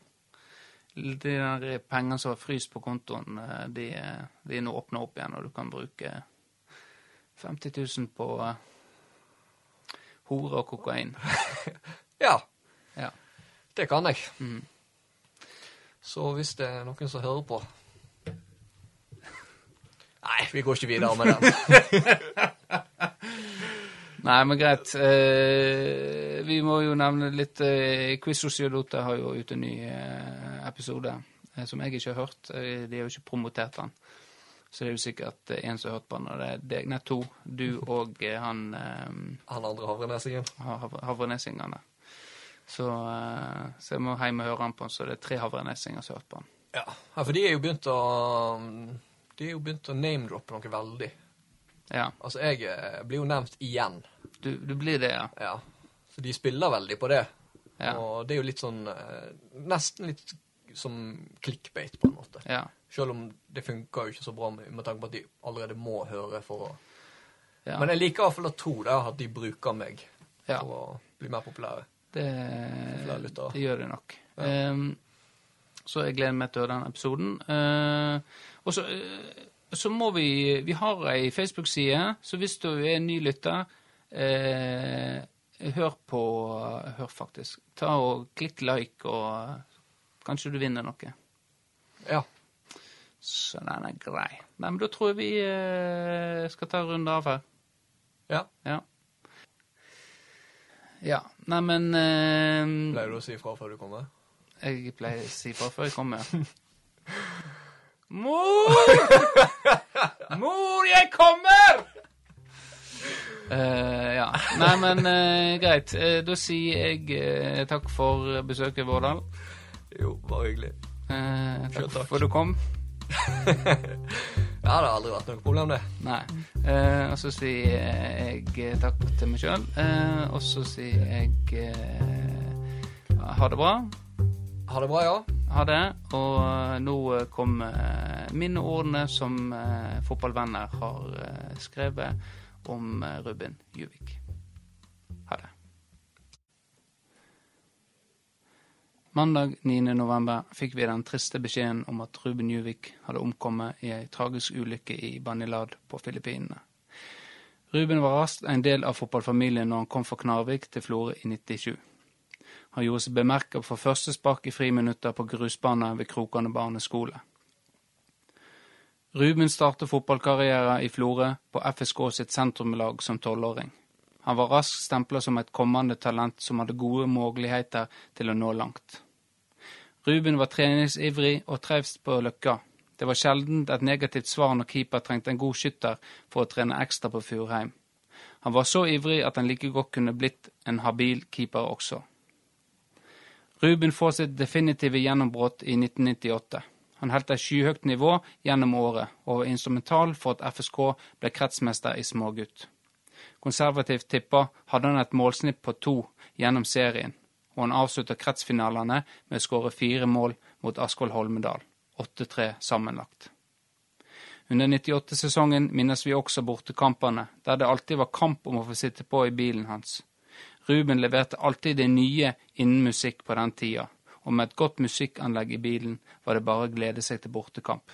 Speaker 1: De der pengene som var fryst på kontoen, eh, de, de er nå åpna opp igjen, og du kan bruke 50 000 på eh, hore og kokain.
Speaker 2: Ja,
Speaker 1: Ja.
Speaker 2: det kan jeg.
Speaker 1: Mm.
Speaker 2: Så hvis det er noen som hører på Nei, vi går ikke videre med den.
Speaker 1: Nei, men greit. Eh, vi må jo nevne litt eh, Quiz Sociolote har jo ute en ny eh, episode eh, som jeg ikke har hørt. Eh, de har jo ikke promotert den. Så det er jo sikkert én en som har hørt på den, og det er deg. Nei, to. Du og eh, han eh,
Speaker 2: Han andre havrenesingen.
Speaker 1: hav- havrenesingene. Så, eh, så jeg må hjem og høre han på den, så det er tre havrenesinger som har hørt på den.
Speaker 2: Ja. ja, for de er jo begynt å De er jo begynt å name-droppe noe veldig.
Speaker 1: Ja,
Speaker 2: Altså, jeg eh, blir jo nevnt igjen.
Speaker 1: Du, du blir det, ja.
Speaker 2: Ja. Så de spiller veldig på det.
Speaker 1: Ja.
Speaker 2: Og det er jo litt sånn eh, Nesten litt som clickbait, på en måte.
Speaker 1: Ja,
Speaker 2: Selv om det funker jo ikke så bra med, tanke på at de allerede må høre for å
Speaker 1: ja.
Speaker 2: Men jeg liker i hvert fall å tro det, at de bruker meg
Speaker 1: Ja.
Speaker 2: for å bli mer populære.
Speaker 1: Det, det gjør det nok. Ehm, så jeg gleder meg til å høre den episoden. Uh, og så, uh, så må vi Vi har ei Facebook-side, så hvis du er ny lytter eh, Hør på Hør, faktisk. Ta og Klikk like, og kanskje du vinner noe.
Speaker 2: Ja.
Speaker 1: Så den er grei. Nei, men da tror jeg vi eh, skal ta en runde av her.
Speaker 2: Ja.
Speaker 1: Ja. Ja. Nei, men eh,
Speaker 2: Pleier du å si ifra før du kommer?
Speaker 1: Jeg pleier å si fra før jeg kommer. Mor! Mor, jeg kommer! Eh, ja. Nei, men eh, greit. Eh, da sier jeg takk for besøket, Vårdal.
Speaker 2: Jo, bare hyggelig.
Speaker 1: Eh, takk
Speaker 2: takk.
Speaker 1: for at du kom.
Speaker 2: Ja, det har aldri vært noe problem, det.
Speaker 1: Nei. Eh, og så sier jeg takk til meg sjøl. Eh, og så sier jeg eh, ha det bra.
Speaker 2: Ha det bra, ja.
Speaker 1: Ha det. Og nå kommer minneordene som fotballvenner har skrevet om eh, Ruben Juvik. Ha det. Mandag 9. november fikk vi den triste beskjeden om at Ruben Juvik hadde omkommet i ei tragisk ulykke i Banilad på Filippinene. Ruben var raskt en del av fotballfamilien når han kom fra Knarvik til Florø i 97. Han gjorde seg bemerket for første spark i friminutter på grusbanen ved Krokane barneskole. Ruben startet fotballkarriere i Florø på FSK sitt sentrumlag som tolvåring. Han var raskt stempla som et kommende talent som hadde gode muligheter til å nå langt. Ruben var treningsivrig og trivs på Løkka. Det var sjelden et negativt svar når keeper trengte en god skytter for å trene ekstra på Furheim. Han var så ivrig at han like godt kunne blitt en habil keeper også. Ruben får sitt definitive gjennombrudd i 1998. Han holdt et skyhøyt nivå gjennom året, og var instrumental for at FSK ble kretsmester i smågutt. Konservativt tippa hadde han et målsnitt på to gjennom serien, og han avslutta kretsfinalene med å skåre fire mål mot Askvoll Holmedal, 8-3 sammenlagt. Under 98-sesongen minnes vi også bortekampene, der det alltid var kamp om å få sitte på i bilen hans. Ruben leverte alltid det nye innen musikk på den tida, og med et godt musikkanlegg i bilen var det bare å glede seg til bortekamp.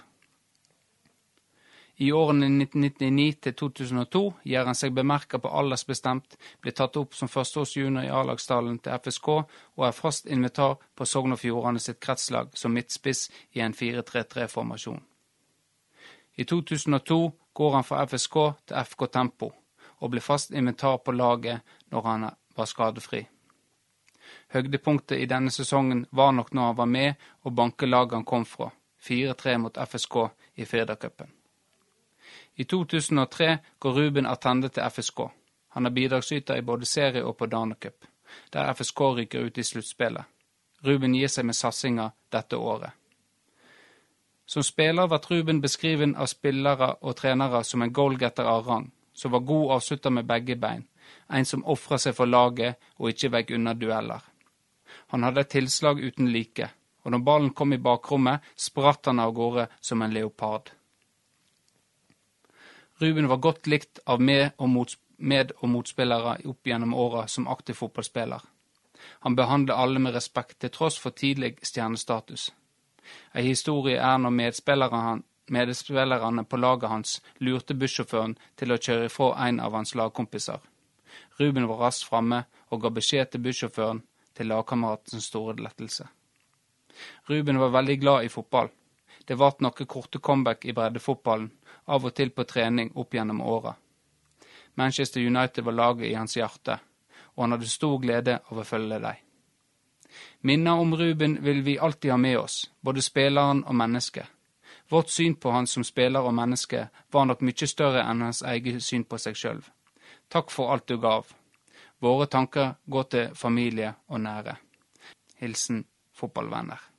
Speaker 1: I årene 1999 til 2002 gjør han seg bemerka på aldersbestemt, blir tatt opp som førsteårsjunior i A-lagstallen til FSK og er fast invitar på Sogn og Fjordane sitt kretslag som midtspiss i en 4-3-3-formasjon. I 2002 går han fra FSK til FK Tempo, og blir fast inventar på laget når han var skadefri. Høydepunktet i denne sesongen var nok når han var med og banket han kom fra, 4-3 mot FSK i Firdacupen. I 2003 går Ruben Attende til FSK. Han er bidragsyter i både serie og på Danacup, der FSK ryker ut i sluttspillet. Ruben gir seg med satsinga dette året. Som spiller ble Ruben beskriven av spillere og trenere som en goalgetter av rang, som var god avslutter med begge bein, en som ofra seg for laget og ikke vekk unna dueller. Han hadde et tilslag uten like, og når ballen kom i bakrommet, spratt han av gårde som en leopard. Ruben var godt likt av med- og, mots med og motspillere opp gjennom åra som aktiv fotballspiller. Han behandlet alle med respekt, til tross for tidlig stjernestatus. Ei historie er når medspillerne, medspillerne på laget hans lurte bussjåføren til å kjøre ifra en av hans lagkompiser. Ruben var raskt framme og ga beskjed til bussjåføren til lagkameratens store lettelse. Ruben var veldig glad i fotball. Det ble noen korte comeback i breddefotballen, av og til på trening opp gjennom åra. Manchester United var laget i hans hjerte, og han hadde stor glede av å følge dem. Minner om Ruben vil vi alltid ha med oss, både spilleren og mennesket. Vårt syn på han som spiller og menneske var nok mye større enn hans eget syn på seg sjøl. Takk for alt du gav. Våre tanker går til familie og nære. Hilsen fotballvenner.